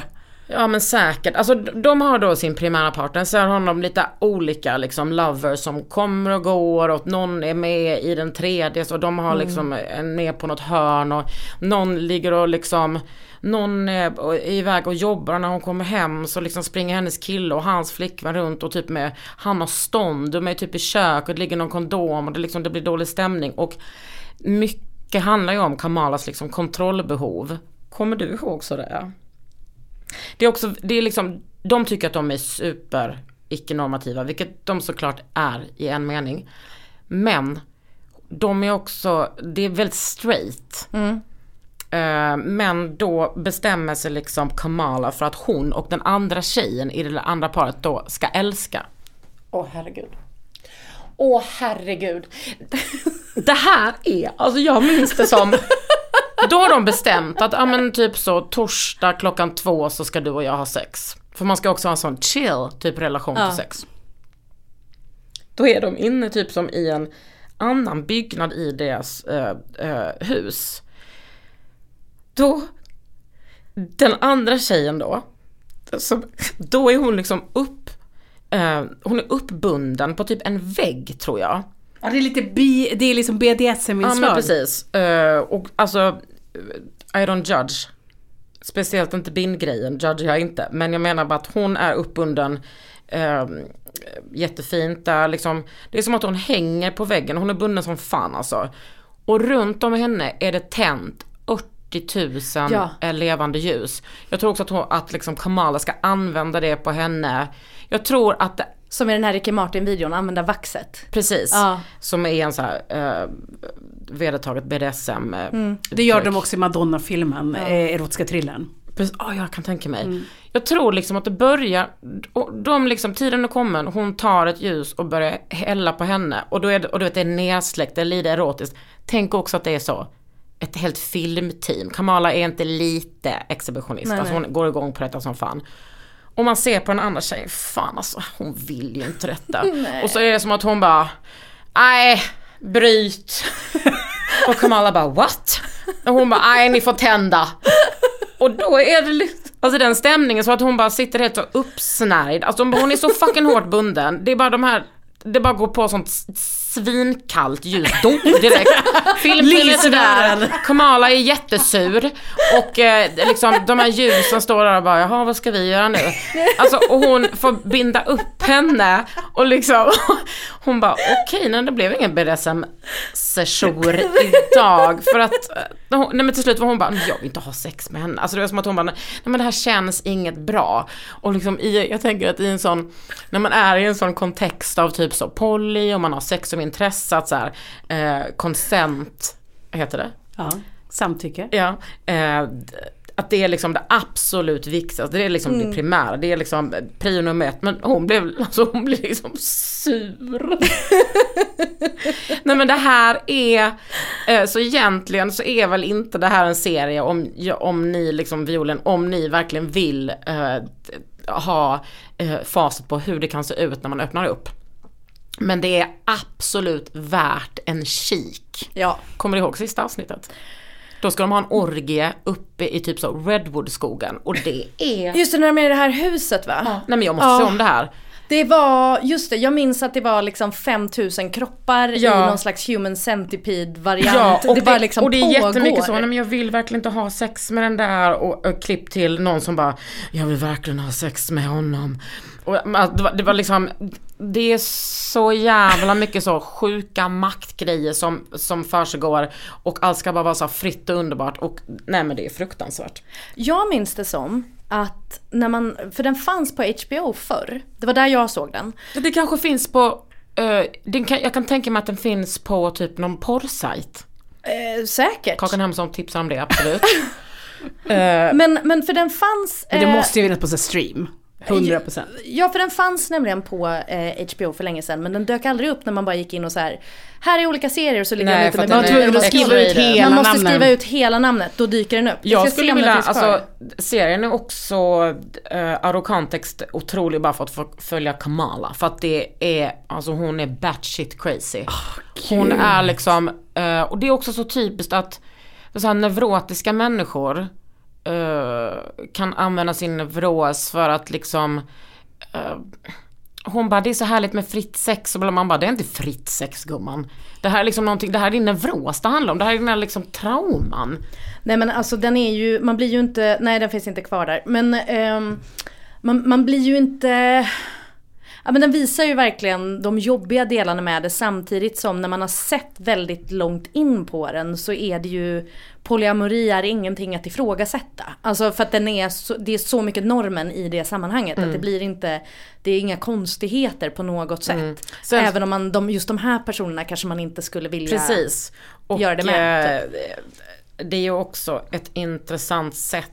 Ja men säkert. Alltså de har då sin primära partner, sen har de lite olika liksom lovers som kommer och går och någon är med i den tredje så de har liksom en med på något hörn och någon ligger och liksom någon är iväg och jobbar när hon kommer hem så liksom springer hennes kille och hans flickvän runt och typ med, han har stånd, de är typ i kök och det ligger någon kondom och det, liksom, det blir dålig stämning och mycket handlar ju om Kamalas liksom kontrollbehov. Kommer du ihåg sådär? Det är också, det är liksom, de tycker att de är super icke-normativa, vilket de såklart är i en mening. Men de är också, det är väldigt straight. Eh, men då bestämmer sig liksom Kamala för att hon och den andra tjejen i det andra paret då ska älska. Åh herregud. Åh herregud. Det här är, alltså jag minns det som, då har de bestämt att, ja men typ så torsdag klockan två så ska du och jag ha sex. För man ska också ha en sån chill typ relation Ja. till sex. Då är de inne typ som i en annan byggnad i deras eh, eh, hus. Då, den andra tjejen då, som, då är hon liksom upp, eh, hon är uppbunden på typ en vägg tror jag. Ja, det är lite bi, det är liksom Ja men BDSM-inslag. precis. Eh, och alltså, I don't judge. Speciellt inte bindgrejen, judge jag inte. Men jag menar bara att hon är uppbunden eh, jättefint där liksom. Det är som att hon hänger på väggen, hon är bunden som fan alltså. Och runt om henne är det tänt 80 000 Ja. eh, levande ljus. Jag tror också att, hon, att liksom Kamala ska använda det på henne. Jag tror att det Som i den här Ricky Martin-videon, använda vaxet. Precis. Ja. Som är en så här eh, vedertaget BDSM. eh, Mm. Det gör de också i Madonna-filmen, eh, erotiska thrillern. Precis, ja jag kan tänka mig. Jag tror liksom att det börjar, och de liksom, tiden är kommen, hon tar ett ljus och börjar hälla på henne. Och då är det, och du vet det är nersläckt, det är lite erotiskt. Tänk också att det är så. Ett helt filmteam. Kamala är inte lite exhibitionist, Nej, alltså nej. hon går igång på detta som fan. Och man ser på den andra tjejen, fan alltså hon vill ju inte detta. och så är det som att hon bara, nej, bryt. och Kamala bara, what? Och hon bara, nej ni får tända. Och då är det lite, alltså den stämningen så att hon bara sitter helt så uppsnärjd. Alltså hon, är så fucking hårt bunden. Det är bara de här, det bara går på sånt svinkallt ljus då direkt. Filmteamet är där, Kamala är jättesur och eh, liksom de här ljusen står där och bara jaha vad ska vi göra nu? Alltså och hon får binda upp henne och liksom hon bara okej nej det blev ingen BDSM session idag för att eh, nej men till slut var hon bara jag vill inte ha sex med henne. Alltså det var som att hon bara nej men det här känns inget bra. Och liksom i, jag tänker att i en sån, när man är i en sån kontext av typ så poly och man har sex som intresse att så här, eh, consent, heter det? Ja. Samtycke. Ja. Eh, att det är liksom det absolut viktigaste, det är liksom det primära, det är liksom prio nummer ett. Men hon blev, alltså hon blev liksom sur. Nej men det här är, eh, så egentligen så är väl inte det här en serie om, om ni liksom violen, om ni verkligen vill eh, ha eh, facit på hur det kan se ut när man öppnar upp. Men det är absolut värt en kik. Ja. Kommer du ihåg sista avsnittet? Då ska de ha en orgie uppe i typ så Redwood-skogen och det är... Just det, när de är i det här huset va? Nej men jag måste Ja. se om det här. Det var, just det, jag minns att det var liksom 5000 kroppar i Ja. någon slags human centipede variant. Ja, och det bara liksom och det är pågår. jättemycket så, nej men jag vill verkligen inte ha sex med den där och, och klipp till någon som bara, jag vill verkligen ha sex med honom. Och, men det, var, det var liksom, det är så jävla mycket så sjuka maktgrejer som, som försiggår och allt ska bara vara så fritt och underbart och nej men det är fruktansvärt. Jag minns det som att när man, för den fanns på HBO förr. Det var där jag såg den. Det kanske finns på, den kan, jag kan tänka mig att den finns på typ någon porrsajt. Eh, säkert. Kakan Hemsson tipsar om det absolut. Men, men för den fanns... Men det eh, måste ju finnas på stream. 100 procent. Ja, för den fanns nämligen på eh, HBO för länge sedan men den dök aldrig upp när man bara gick in och så här. Här är olika serier och så ligger Nej, den ute med att den Man skriva ut hela Man måste namnen. skriva ut hela namnet, då dyker den upp. Jag skulle vilja, alltså serien är också out of context otrolig bara för att få följa Kamala. För att det är, alltså hon är batshit crazy. hon är liksom, eh, och det är också så typiskt att så här, neurotiska människor Eh, kan använda sin neuros för att liksom uh, hon bara, det är så härligt med fritt sex och man bara, det är inte fritt sex gumman. Det här är liksom någonting, det här är din neuros det handlar om, det här är dina liksom trauman. Nej men alltså den är ju, man blir ju inte, nej den finns inte kvar där. Men um, man, man blir ju inte... Ja men den visar ju verkligen de jobbiga delarna med det samtidigt som när man har sett väldigt långt in på den så är det ju Polyamori är ingenting att ifrågasätta. Alltså för att den är så, det är så mycket normen i det sammanhanget att det blir inte, det är inga konstigheter på något sätt. Sen- Även om man, de, just de här personerna kanske man inte skulle vilja Precis. Och Gör det med, typ. eh, det är ju också ett intressant sätt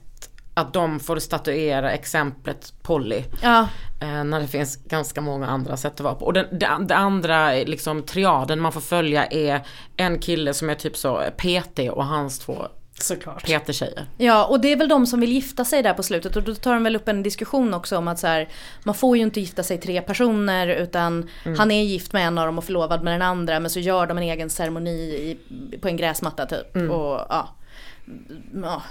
att de får statuera exemplet Polly. Ja. Eh, när det finns ganska många andra sätt att vara på. Och den, det, det andra liksom, triaden man får följa är en kille som är typ så PT och hans två Såklart. PT-tjejer. Ja, och det är väl de som vill gifta sig där på slutet och då tar de väl upp en diskussion också om att så här, man får ju inte gifta sig tre personer utan han är gift med en av dem och förlovad med den andra men så gör de en egen ceremoni i, på en gräsmatta typ. Och, ja. Ja.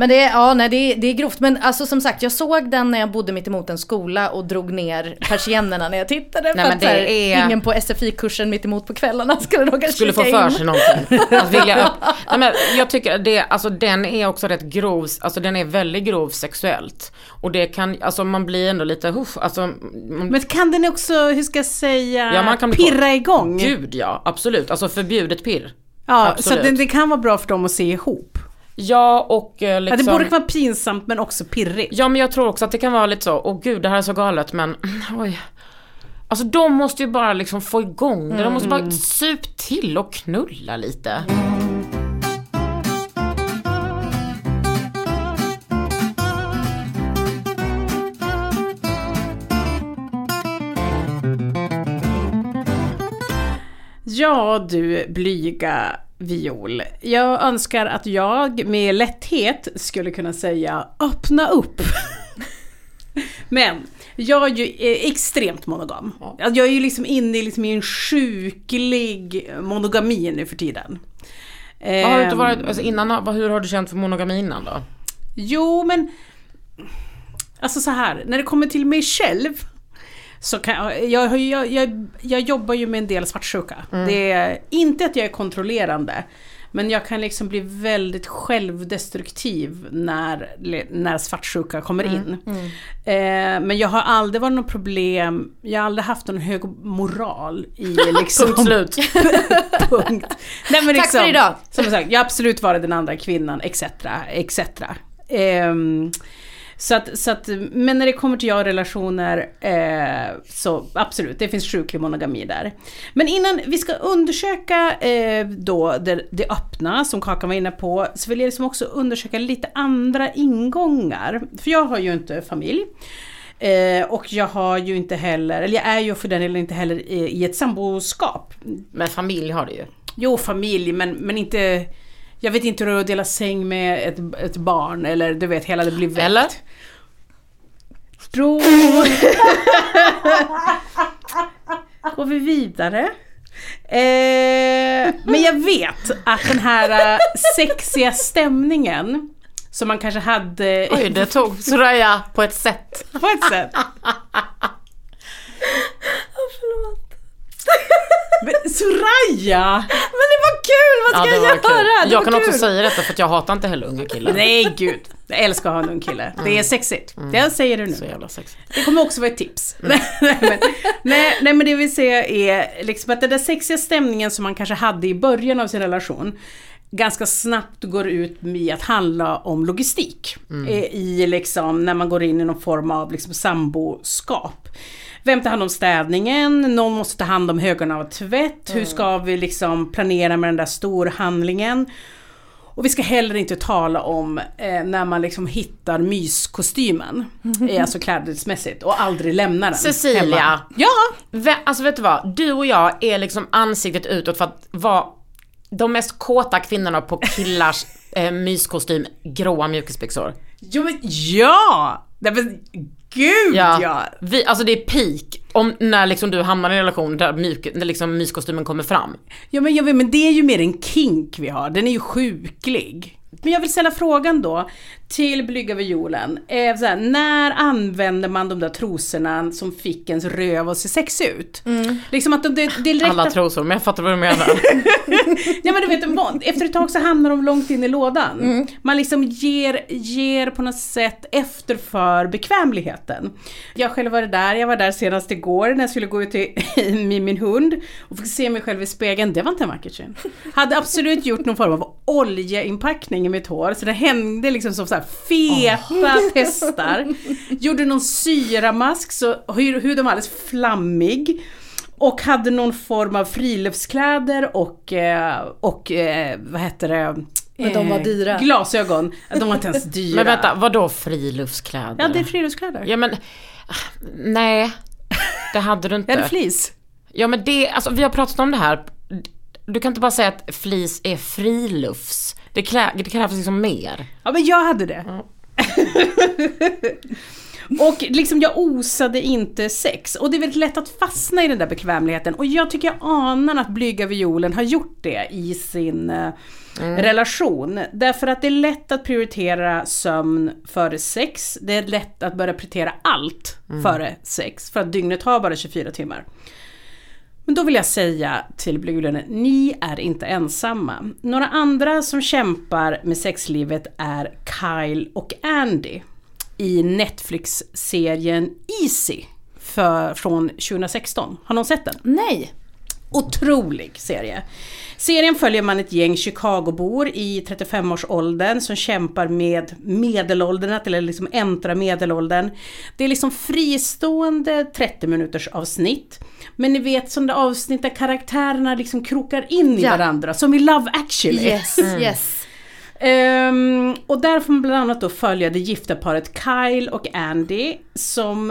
Men det är, ja, nej, det, är, det är grovt. Men alltså som sagt, jag såg den när jag bodde mitt emot en skola och drog ner persiennerna när jag tittade. Nej, för att så här, är- ingen på SFI-kursen mitt emot på kvällarna skulle råka Skulle få för in. sig någonting. Att vilja upp. Nej, men jag tycker det, alltså den är också rätt grov, alltså den är väldigt grov sexuellt. Och det kan, alltså man blir ändå lite, huff, alltså. Man, Men kan den också, hur ska jag säga, Ja, man kan bli pirra igång? Gud ja, absolut. Alltså förbjudet pirr. ja, så absolut. att det, det kan vara bra för dem att se ihop. Ja och eh, Ja, liksom. det borde vara pinsamt men också pirrigt. Ja men jag tror också att det kan vara lite så, åh gud det här är så galet men oj. Alltså de måste ju bara liksom få igång det, de måste bara sup till och knulla lite. Ja du blyga viol. Jag önskar att jag med lätthet skulle kunna säga öppna upp. Men jag är ju eh, extremt monogam. Jag är ju liksom inne i liksom en sjuklig monogami nu för tiden. Har du inte Ehm, varit, alltså innan, hur har du känt för monogami innan då? Jo, men... Alltså så här, när det kommer till mig själv så kan jag, jag, jag, jag, jag jobbar ju med en del svartsjuka. Det är inte att jag är kontrollerande, men jag kan liksom bli väldigt självdestruktiv när, när svartsjuka kommer in. Eh, men jag har aldrig varit något problem, jag har aldrig haft någon hög moral i liksom... Punkt slut. punkt. Nej, men Tack för idag. Som sagt, jag har absolut varit den andra kvinnan, etc. etc. Ehm, så att, så att, men när det kommer till jag-relationer eh, så absolut, det finns sjuklig monogami där. Men innan vi ska undersöka eh, då det, det öppna som Kakan var inne på så vill jag liksom också undersöka lite andra ingångar. För jag har ju inte familj. Eh, och jag har ju inte heller, eller jag är ju för den delen inte heller i, i ett samboskap. Men familj har du ju. Jo, familj, men, men inte... Jag vet inte hur det är att dela säng med ett, ett barn eller du vet, hela det blir väckt. Eller? Då går vi vidare. Eh, men jag vet att den här eh, sexiga stämningen som man kanske hade Oj, det tog Soraya på ett sätt. på ett sätt. Men Soraya! Men det var kul, vad Ja, ska det jag göra? Det Jag kan också kul. säga detta för att jag hatar inte heller unga killar. Nej gud, jag älskar att ha en ung kille. Det är sexigt. Jag säger det nu. Så jävla sexigt. Det kommer också vara ett tips. nej, men, nej, nej men det vill säga är liksom att den där sexiga stämningen som man kanske hade i början av sin relation ganska snabbt går ut i att handla om logistik. Eh, I liksom när man går in i någon form av liksom samboskap. Vem tar hand om städningen? Någon måste ta hand om högarna av tvätt. Hur ska vi liksom planera med den där storhandlingen? Och vi ska heller inte tala om eh, när man liksom hittar myskostymen, eh, alltså klädesmässigt, och aldrig lämnar den. Cecilia. hemma. Ja! Vä- Alltså vet du vad? Du och jag är liksom ansiktet utåt för att vara de mest kåta kvinnorna på killars eh, myskostym, gråa mjukisbyxor. Jo men ja! Nej, men, gud ja! Vi, alltså det är peak om när liksom du hamnar i en relation där, mjuk, där liksom myskostymen kommer fram. Ja men jag vet, men det är ju mer en kink vi har, den är ju sjuklig. Men jag vill ställa frågan då till blyga violen. Eh, så här, när använder man de där trosorna som fick ens röv att se sexig ut? Liksom att de, är direkt Alla att- trosor, men jag fattar vad du menar. Ja men du vet, de- efter ett tag så hamnar de långt in i lådan. Mm. Man liksom ger, ger på något sätt efter för bekvämligheten. Jag själv var där, jag var där senast igår när jag skulle gå ut till med min hund och fick se mig själv i spegeln. Det var inte en vacker syn. Hade absolut gjort någon form av oljeinpackning i mitt hår så det hände liksom som så här feta testar. Gjorde någon syramask så hu- huden var alldeles flammig. Och hade någon form av friluftskläder och, eh, och eh, vad heter det, Men de var Eh, dyra. Glasögon, de var inte ens dyra. Men vänta, vad då friluftskläder? Ja, det är friluftskläder. Ja men, nej. Det hade du inte. Är det flis? Ja men det, alltså vi har pratat om det här. Du kan inte bara säga att flis är frilufts. Det, klä, det krävs liksom mer. Ja, men jag hade det. och liksom jag osade inte sex. Och det är väldigt lätt att fastna i den där bekvämligheten. Och jag tycker jag anar att Blyga Violen har gjort det i sin eh, relation. Därför att det är lätt att prioritera sömn före sex. Det är lätt att börja prioritera allt före sex. För att dygnet har bara 24 timmar. Men då vill jag säga till Blygulen, ni är inte ensamma. Några andra som kämpar med sexlivet är Kyle och Andy i Netflix-serien Easy för, från 2016. Har någon sett den? Nej. Otrolig serie. Serien följer man ett gäng Chicagobor i 35-årsåldern som kämpar med medelåldern, eller liksom äntra medelåldern. Det är liksom fristående 30 minuters avsnitt. Men ni vet sådana avsnitt där karaktärerna liksom krokar in i Ja. varandra, som i Love actually. Yes, yes. Ehm, och där får man bland annat då följa det gifta paret Kyle och Andy som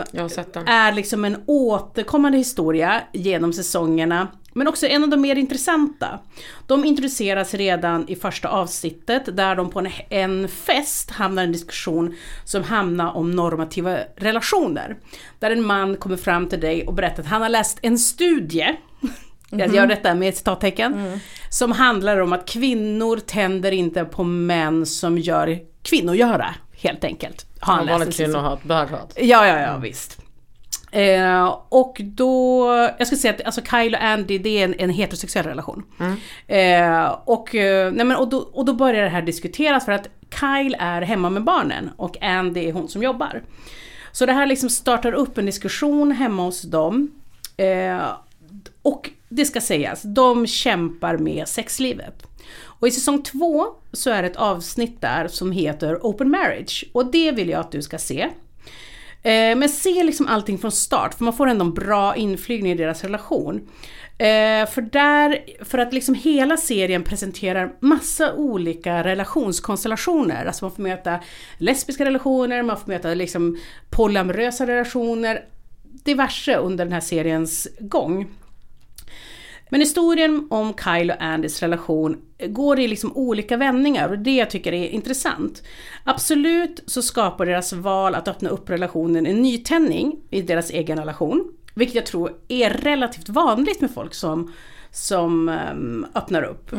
är liksom en återkommande historia genom säsongerna. Men också en av de mer intressanta. De introduceras redan i första avsnittet där de på en, en fest hamnar i en diskussion som hamnar om normativa relationer. Där en man kommer fram till dig och berättar att han har läst en studie jag gör detta med ett citattecken. Som handlar om att kvinnor tänder inte på män som gör kvinnogöra, helt enkelt. Har han läst Vanligt i sin- kvinnohat, böghat. Ja, ja, ja, visst. Eh, och då, jag ska säga att alltså Kyle och Andy det är en, en heterosexuell relation. Eh, och, eh, nej men, och, då, och då börjar det här diskuteras för att Kyle är hemma med barnen och Andy är hon som jobbar. Så det här liksom startar upp en diskussion hemma hos dem. Eh, och det ska sägas, de kämpar med sexlivet. Och i säsong två så är det ett avsnitt där som heter Open Marriage. Och det vill jag att du ska se. Eh, men se liksom allting från start, för man får ändå en bra inflygning i deras relation. Eh, för där, för att liksom hela serien presenterar massa olika relationskonstellationer. Alltså man får möta lesbiska relationer, man får möta liksom polyamorösa relationer, diverse under den här seriens gång. Men historien om Kyle och Andys relation går i liksom olika vändningar och det jag tycker är intressant. Absolut så skapar deras val att öppna upp relationen en nytändning i deras egen relation. Vilket jag tror är relativt vanligt med folk som, som ehm, öppnar upp.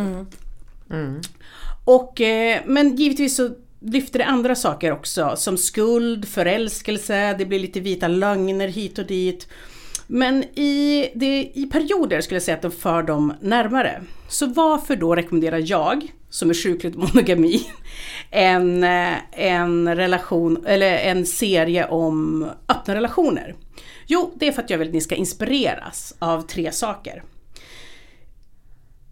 Och, eh, men givetvis så lyfter det andra saker också som skuld, förälskelse, det blir lite vita lögner hit och dit. Men i, det, i perioder skulle jag säga att den för dem närmare. Så varför då rekommenderar jag, som är sjukligt monogami, en, en relation, eller en serie om öppna relationer? Jo, det är för att jag vill att ni ska inspireras av tre saker.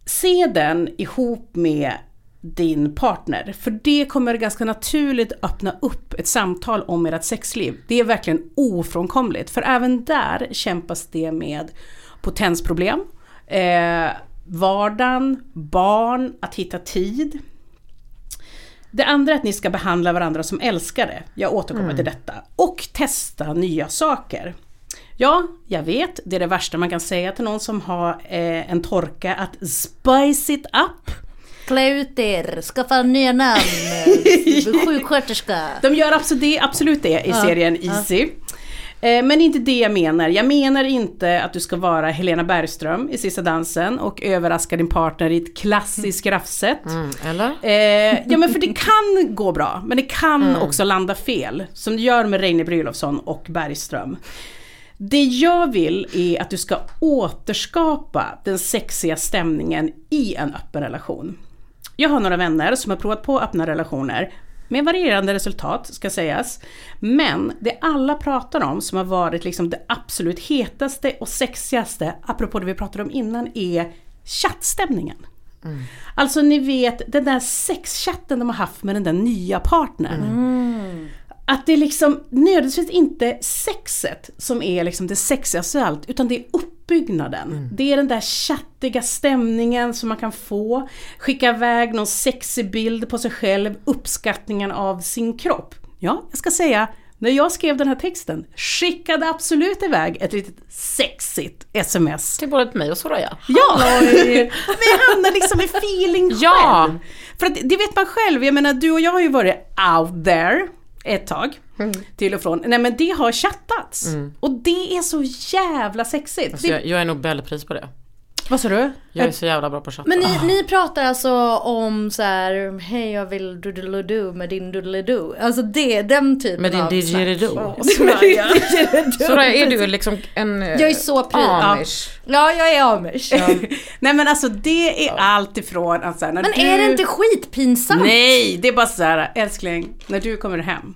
Se den ihop med din partner. För det kommer ganska naturligt öppna upp ett samtal om ert sexliv. Det är verkligen ofrånkomligt. För även där kämpas det med potensproblem, eh, vardagen, barn, att hitta tid. Det andra är att ni ska behandla varandra som älskare. Jag återkommer till detta. Och testa nya saker. Ja, jag vet, det är det värsta man kan säga till någon som har eh, en torka, att spice it up. Klä ut er, skaffa nya namn, sjuksköterska. De gör absolut det, absolut det i serien Easy. Eh, Men inte det jag menar. Jag menar inte att du ska vara Helena Bergström i Sista dansen och överraska din partner i ett klassiskt raffset. Mm, eller? Eh, ja men för det kan gå bra, men det kan också landa fel. Som det gör med Reine Brynolfsson och Bergström. Det jag vill är att du ska återskapa den sexiga stämningen i en öppen relation. Jag har några vänner som har provat på öppna relationer med varierande resultat ska sägas. Men det alla pratar om som har varit liksom det absolut hetaste och sexigaste, apropå det vi pratade om innan, är chattstämningen. Alltså ni vet den där sexchatten de har haft med den där nya partnern. Att det är liksom nödvändigtvis inte sexet som är liksom det sexigaste av allt, utan det är uppbyggnaden. Det är den där chattiga stämningen som man kan få. Skicka iväg någon sexig bild på sig själv, uppskattningen av sin kropp. Ja, jag ska säga, när jag skrev den här texten skickade absolut iväg ett litet sexigt sms. Till både mig och Soraya. Ja! Jag hamnar liksom i feeling Ja. själv. För att det vet man själv, jag menar du och jag har ju varit out there ett tag. Mm. Till och från. Nej men det har chattats. Och det är så jävla sexigt. Alltså jag, jag är Nobelpris på det. Vad sa du? Jag är så jävla bra på att chatta. Men ni, ni pratar alltså om så här, hej jag vill doodle-doo med din doodle-doo. Alltså det, den typen Med din av didgeridoo. snack. Soraya, är du liksom en eh, Jag är så pryd. amish? Ja, jag är amish. Nej men alltså det är allt ifrån att så här, när Men du... är det inte skitpinsamt? Nej, det är bara så här, älskling, när du kommer hem,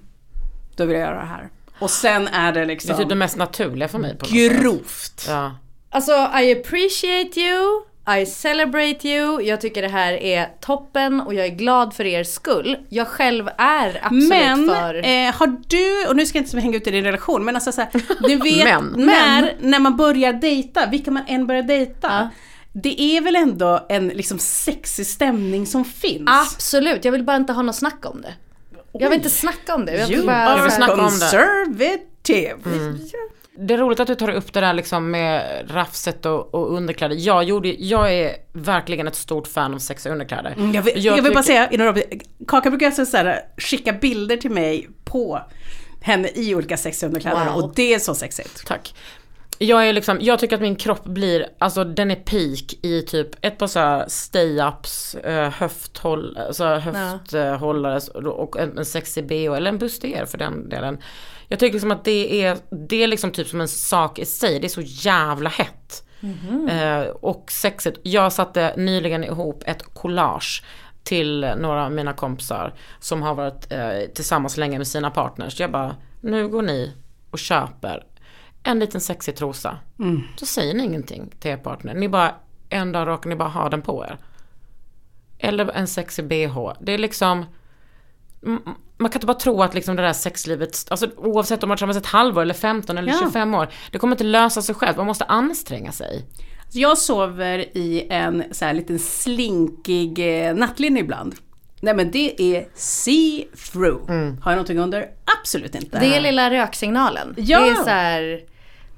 då vill jag göra det här. Och sen är det Det liksom är typ det mest naturliga för mig på något sätt. Ja. Alltså I appreciate you, I celebrate you, jag tycker det här är toppen och jag är glad för er skull. Jag själv är absolut Men för... eh, har du, och nu ska jag inte hänga ut i din relation, men alltså så här, du vet Men. när, när man börjar dejta, vilka man än börjar dejta, Ja. det är väl ändå en liksom sexig stämning som finns? Absolut, jag vill bara inte ha något snack om det. Jag vill inte snacka om det. Jag vill You bara, Jag are snacka om det. är roligt att du tar upp det där liksom med raffset och, och underkläder. Jag, gjorde, jag är verkligen ett stort fan av sexiga underkläder. Mm, Jag vill, jag vill bara säga, innan du- Kaka brukar alltså så här, skicka bilder till mig på henne i olika sexiga underkläder Wow. och det är så sexigt. Tack. Jag är liksom, jag tycker att min kropp blir, alltså den är peak i typ ett par såhär stay-ups, uh, höfthåll, alltså höfthållare och en, en sexig bh eller en bustier för den delen. Jag tycker liksom att det är, det är liksom typ som en sak i sig, det är så jävla hett. Eh, och sexigt. Jag satte nyligen ihop ett collage till några av mina kompisar som har varit eh, tillsammans länge med sina partners. Jag bara, nu går ni och köper en liten sexig trosa. Så säger ni ingenting till er partner. Ni bara, en dag råkar ni bara ha den på er. Eller en sexig bh. Det är liksom man kan inte bara tro att liksom det där sexlivet, alltså oavsett om man har varit ett halvår eller 15 eller Ja. 25 år, det kommer inte lösa sig själv, man måste anstränga sig. Så Jag sover i en så här liten slinkig eh, nattlinne ibland. Nej men det är see-through. Har jag någonting under? Absolut inte. det är lilla röksignalen. Ja. Det är så här,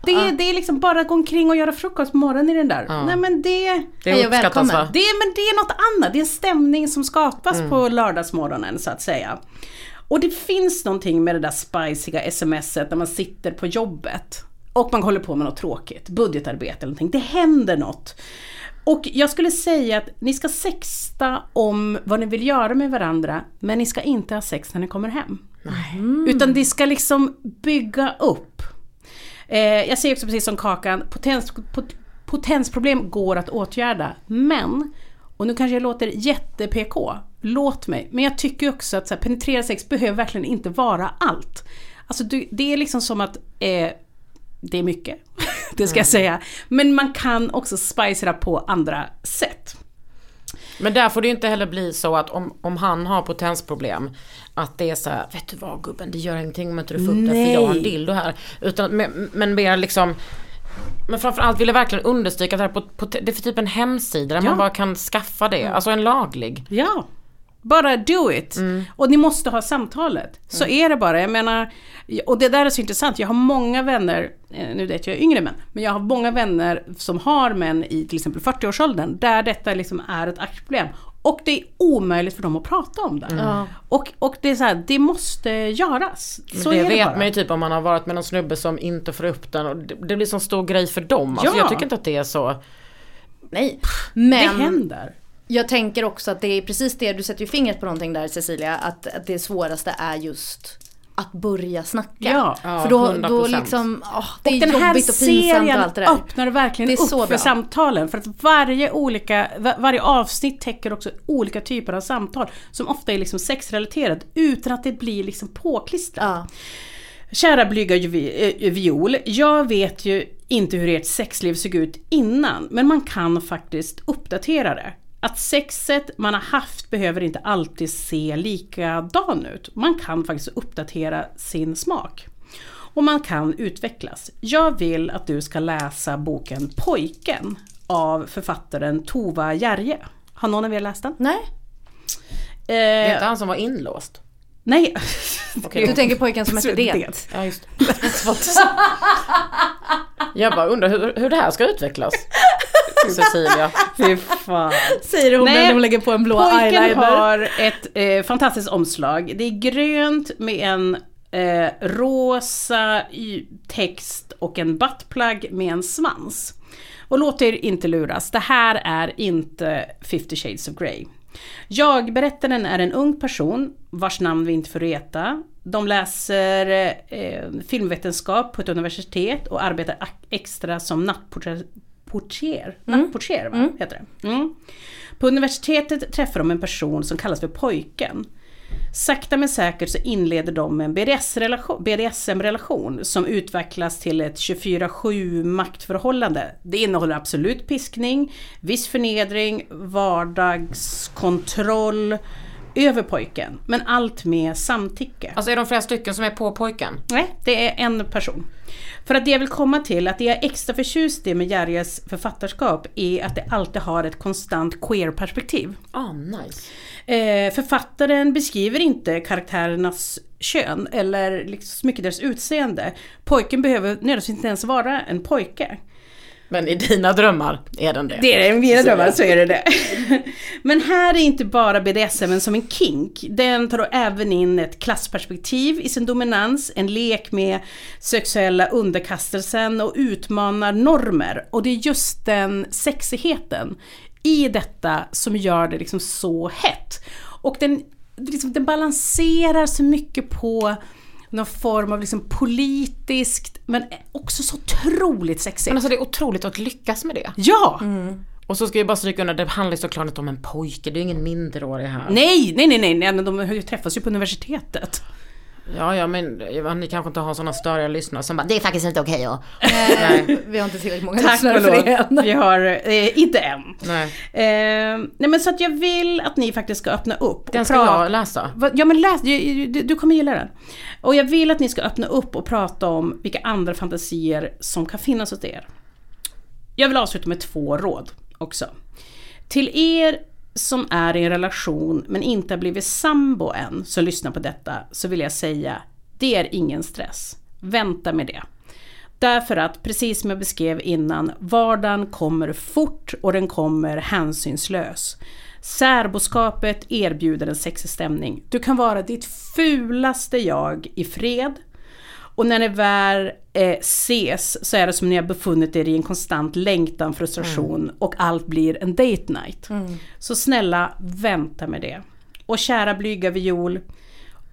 det, är, det är liksom bara gå omkring och göra frukost på morgonen i den där. Nej men det... Det och uppskattas välkommen. va? Det är, men det är något annat, det är en stämning som skapas på lördagsmorgonen så att säga. Och det finns någonting med det där spiciga smset när man sitter på jobbet och man håller på med något tråkigt, budgetarbete eller någonting. Det händer något. Och jag skulle säga att ni ska sexta om vad ni vill göra med varandra, men ni ska inte ha sex när ni kommer hem. Utan det ska liksom bygga upp. Eh, jag säger också precis som Kakan, potens, pot, potensproblem går att åtgärda. Men, och nu kanske jag låter jätte-PK, låt mig. Men jag tycker också att så här, penetrera sex behöver verkligen inte vara allt. Alltså du, det är liksom som att eh, det är mycket, det ska jag säga. Men man kan också spicea på andra sätt. Men där får det ju inte heller bli så att om, om han har potensproblem, att det är så här, vet du vad gubben, det gör ingenting om inte du får upp den för jag har en dildo här. Utan, men, men mer liksom, men framförallt vill jag verkligen understryka att det, här på, på, det är för typ en hemsida där Ja. man bara kan skaffa det, alltså en laglig. Ja, bara do it. Och ni måste ha samtalet. Så är det bara. Jag menar, och det där är så intressant. Jag har många vänner, eh, nu vet jag yngre män, men jag har många vänner som har män i till exempel 40-årsåldern där detta liksom är ett aktivt problem. Och det är omöjligt för dem att prata om det. Ja. Och, och det är så här, det måste göras. Så det det vet bara. man ju typ om man har varit med någon snubbe som inte får upp den och det, det blir sån stor grej för dem. Alltså Ja. jag tycker inte att det är så. nej. Det Men händer. Jag tänker också att det är precis det, du sätter ju fingret på någonting där Cecilia, att, att det svåraste är just att börja snacka. Ja. för då, 100%. då liksom, åh, det är och den här jobbigt och pinsamt och allt det där. öppnar verkligen Det är upp så för bra. samtalen. För att varje, olika, va- varje avsnitt täcker också olika typer av samtal. Som ofta är liksom sexrelaterat utan att det blir liksom påklistrat. Ja. Kära blyga eh, viol, jag vet ju inte hur ert sexliv såg ut innan, men man kan faktiskt uppdatera det. Att sexet man har haft behöver inte alltid se likadan ut. Man kan faktiskt uppdatera sin smak. Och man kan utvecklas. Jag vill att du ska läsa boken Pojken av författaren Tova Järje. Har någon av er läst den? Nej, Det är Eh, inte han som var inlåst? Nej. Okej. du tänker pojken som heter det. Ja just det. Jag bara undrar hur, hur det här ska utvecklas. Cecilia. Fy fan. Säger hon Nej, när hon lägger på en blå Pojken eyeliner. har ett eh, fantastiskt omslag. Det är grönt med en eh, rosa text och en buttplug med en svans. Och låt er inte luras, det här är inte 50 shades of Grey. Jag-berättaren är en ung person vars namn vi inte får veta. De läser eh, filmvetenskap på ett universitet och arbetar extra som nattportier. Portier, nattportier va? heter det. Mm. På universitetet träffar de en person som kallas för pojken. Sakta men säkert så inleder de en BDS-relation- BDSM-relation som utvecklas till ett 24-7 maktförhållande. Det innehåller absolut piskning, viss förnedring, vardagskontroll över pojken. Men allt med samtycke. Alltså är de flera stycken som är på pojken? Nej, det är en person. För att det jag vill komma till, att det jag är extra förtjust i med Järjes författarskap är att det alltid har ett konstant queer-perspektiv. Ah, nice. Eh, författaren beskriver inte karaktärernas kön eller liksom så mycket deras utseende. Pojken behöver nödvändigtvis inte ens vara en pojke. Men i dina drömmar är den det? Det är det, i mina drömmar så är det det. Men här är inte bara BDSM som en kink. Den tar då även in ett klassperspektiv i sin dominans, en lek med sexuella underkastelsen och utmanar normer. Och det är just den sexigheten i detta som gör det liksom så hett. Och den, liksom, den balanserar så mycket på någon form av liksom politiskt men också så otroligt sexigt. Men alltså det är otroligt att lyckas med det. Ja! Och så ska jag bara stryka under, det handlar ju såklart inte om en pojke, det är ingen minderårig här. Nej, nej, nej, nej, nej, men de har ju träffats ju på universitetet. Ja, ja men ja, ni kanske inte har sådana störiga lyssnare som bara, det är faktiskt inte okej att... Nej, vi har inte tillräckligt många Tack lyssnare för det än. Vi har, eh, inte än. Nej. Eh, nej men så att jag vill att ni faktiskt ska öppna upp. Den och ska prata- jag läsa. Ja men läs, du, du- du kommer gilla den. Och jag vill att ni ska öppna upp och prata om vilka andra fantasier som kan finnas hos er. Jag vill avsluta med två råd också. Till er som är i en relation men inte har blivit sambo än, som lyssnar på detta, så vill jag säga, det är ingen stress. Vänta med det. Därför att, precis som jag beskrev innan, vardagen kommer fort och den kommer hänsynslös. Särboskapet erbjuder en sexig stämning. Du kan vara ditt fulaste jag i fred. Och när ni väl eh, ses så är det som ni har befunnit er i en konstant längtan, frustration och allt blir en date night. Så snälla, vänta med det. Och kära blyga viol,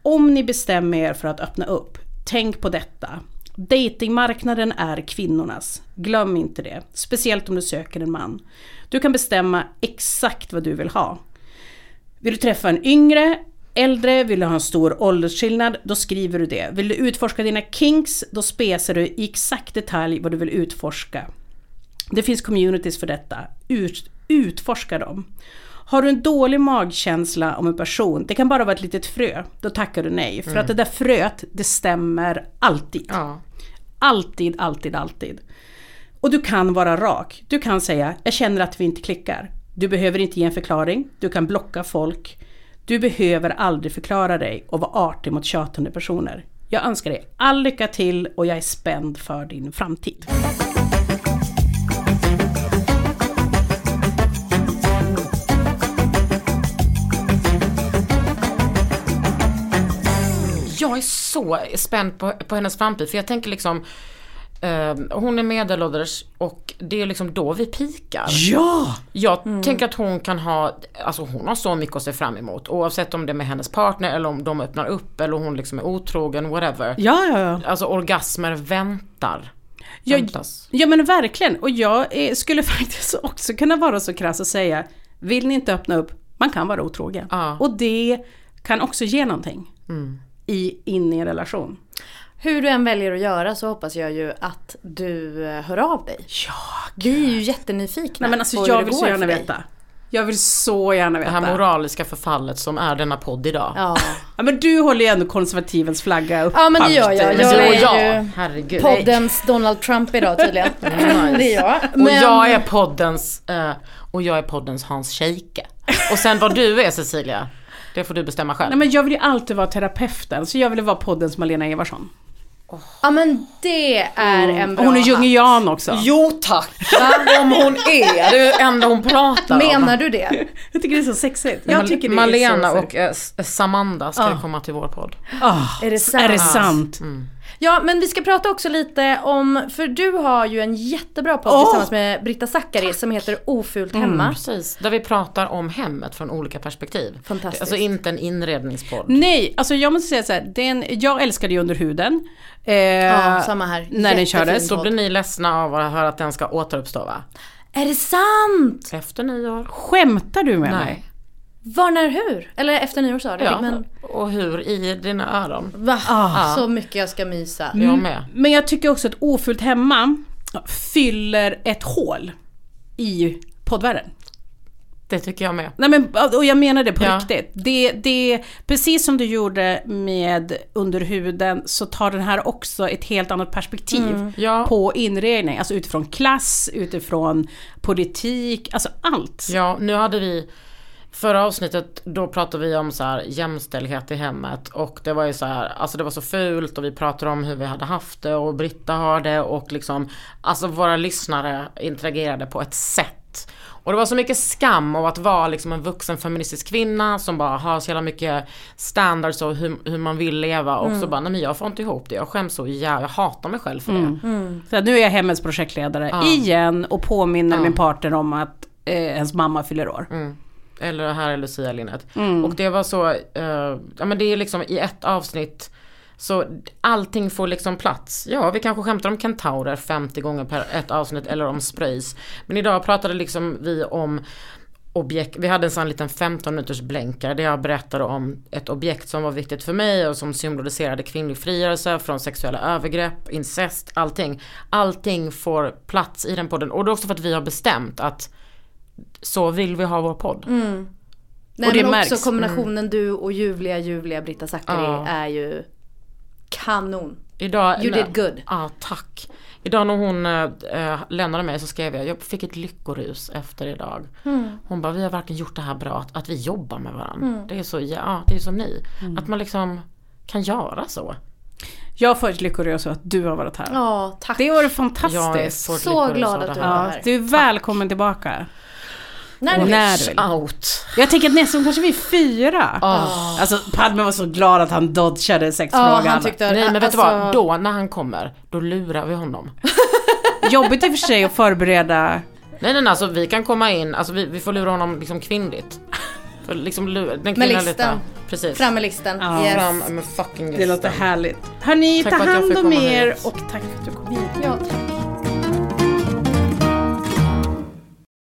om ni bestämmer er för att öppna upp, tänk på detta. Datingmarknaden är kvinnornas. Glöm inte det. Speciellt om du söker en man. Du kan bestämma exakt vad du vill ha. Vill du träffa en yngre, äldre, vill du ha en stor åldersskillnad, då skriver du det. Vill du utforska dina kinks, då spesar du i exakt detalj vad du vill utforska. Det finns communities för detta. Ut, utforska dem. Har du en dålig magkänsla om en person, det kan bara vara ett litet frö, då tackar du nej. För att det där fröet, det stämmer alltid. Ja. Alltid, alltid, alltid. Och du kan vara rak. Du kan säga, jag känner att vi inte klickar. Du behöver inte ge en förklaring. Du kan blocka folk. Du behöver aldrig förklara dig och vara artig mot tjatande personer. Jag önskar dig all lycka till och jag är spänd för din framtid. Jag är så spänd på, på hennes framtid för jag tänker liksom hon är medelålders och det är liksom då vi pikar. Ja! Jag tänker att hon kan ha, alltså hon har så mycket att se fram emot oavsett om det är med hennes partner eller om de öppnar upp eller hon liksom är otrogen, whatever. Ja, ja, ja. Alltså orgasmer väntar. Ja, Väntas. ja men verkligen. Och jag eh, skulle faktiskt också kunna vara så krass och säga, vill ni inte öppna upp, man kan vara otrogen. Ja. Och det kan också ge någonting i, in i en relation. Hur du än väljer att göra så hoppas jag ju att du eh, hör av dig. Ja, Vi är ju jättenyfikna Nej men alltså på hur jag det vill så går gärna för dig. veta. Jag vill så gärna Det veta. här moraliska förfallet som är denna podd idag. Ja. Ja, men du håller ju ändå konservativens flagga upp. ja men det gör jag. Men Jag är ju herregud. poddens Donald Trump idag tydligen. Det är jag. Och jag är poddens, eh, och jag är poddens Hans Scheike. Och sen vad du är Cecilia, det får du bestämma själv. Nej men jag vill ju alltid vara terapeuten, så jag ville vara poddens Malena Eversson. Ja men det är en bra Och hon är jungian också. Jo tack! Om hon är, det är det enda hon pratar om. Menar du det? Jag tycker det är så sexigt. Jag tycker det Malena är så och eh, S- Samanda ska Ah. komma till vår podd. Oh, Är det sant? Är det sant? Ja men vi ska prata också lite om, för du har ju en jättebra podd Åh! tillsammans med Britta Zackari som heter Ofult hemma. Precis, där vi pratar om hemmet från olika perspektiv. Fantastiskt. Alltså inte en inredningspodd. Nej, alltså jag måste säga så här, den, jag älskade ju Under huden. Eh, Ja, samma här. När den kördes. Så blir ni ledsna av att höra att den ska återuppstå va? Är det sant? Efter nyår? Skämtar du med mig? Nej. Var, när, hur? Eller efter nyår sa du? Ja, Men och hur i dina öron? va? Ah. Så mycket jag ska mysa. Jag med. Men jag tycker också att Ofullt hemma fyller ett hål i poddvärlden. Det tycker jag med. Nej men, och jag menar det på Ja. riktigt. Det, det, precis som du gjorde med Underhuden så tar den här också ett helt annat perspektiv Ja. på inredning. Alltså utifrån klass, utifrån politik, alltså allt. Ja, nu hade vi Förra avsnittet då pratade vi om så här jämställdhet i hemmet och det var ju så här, alltså det var så fult och vi pratade om hur vi hade haft det och Britta har det och liksom Alltså våra lyssnare interagerade på ett sätt. Och det var så mycket skam av att vara liksom en vuxen feministisk kvinna som bara har så jävla mycket standards och hur, hur man vill leva och så bara nej men jag får inte ihop det, jag skäms så jävla, jag hatar mig själv för det. Så att nu är jag hemmets projektledare Ja. igen och påminner Ja. min partner om att eh, ens mamma fyller år. Mm. Eller det här är Lucia-linnet. Mm. Och det var så, eh, ja men det är liksom i ett avsnitt så allting får liksom plats. Ja, vi kanske skämtar om kentaurer 50 gånger per ett avsnitt eller om sprays. Men idag pratade liksom vi om objekt, vi hade en sån liten 15 minuters blänkare där jag berättade om ett objekt som var viktigt för mig och som symboliserade kvinnlig frigörelse från sexuella övergrepp, incest, allting. Allting får plats i den podden och det är också för att vi har bestämt att så vill vi ha vår podd. Nej, Och det men märks. också kombinationen du och ljuvliga, ljuvliga Britta Zackari Ja. är ju kanon. Idag, You did good. Ja, tack. Idag när hon äh, lämnade mig så skrev jag, jag fick ett lyckorus efter idag. Mm. Hon bara, vi har verkligen gjort det här bra, att, att vi jobbar med varandra. Det är så, ja, det är som ni. Mm. Att man liksom kan göra så. Jag får ett lyckorus att du har varit här. Ja, tack. Det var Jag är fantastiskt. så, glad att du här. var Ja, här. du är välkommen tillbaka. När du när. Out. Jag tänker att nästa gång kanske vi är fyra. Alltså Padme var så glad att han dodgade sexfrågan. han tyckte Nej men vet du alltså, vad, då när han kommer, då lurar vi honom. Jobbigt i och för sig att förbereda. Nej nej nej, alltså vi kan komma in, alltså vi, vi får lura honom liksom kvinnligt. För liksom lura, den kvinnan listan. lite, precis. Fram med listan. Ja. Yes. Fram med fucking Det låter listan. härligt. Hörni, Tack ta hand om er hit. och tack för att du kom hit. Ja, tack.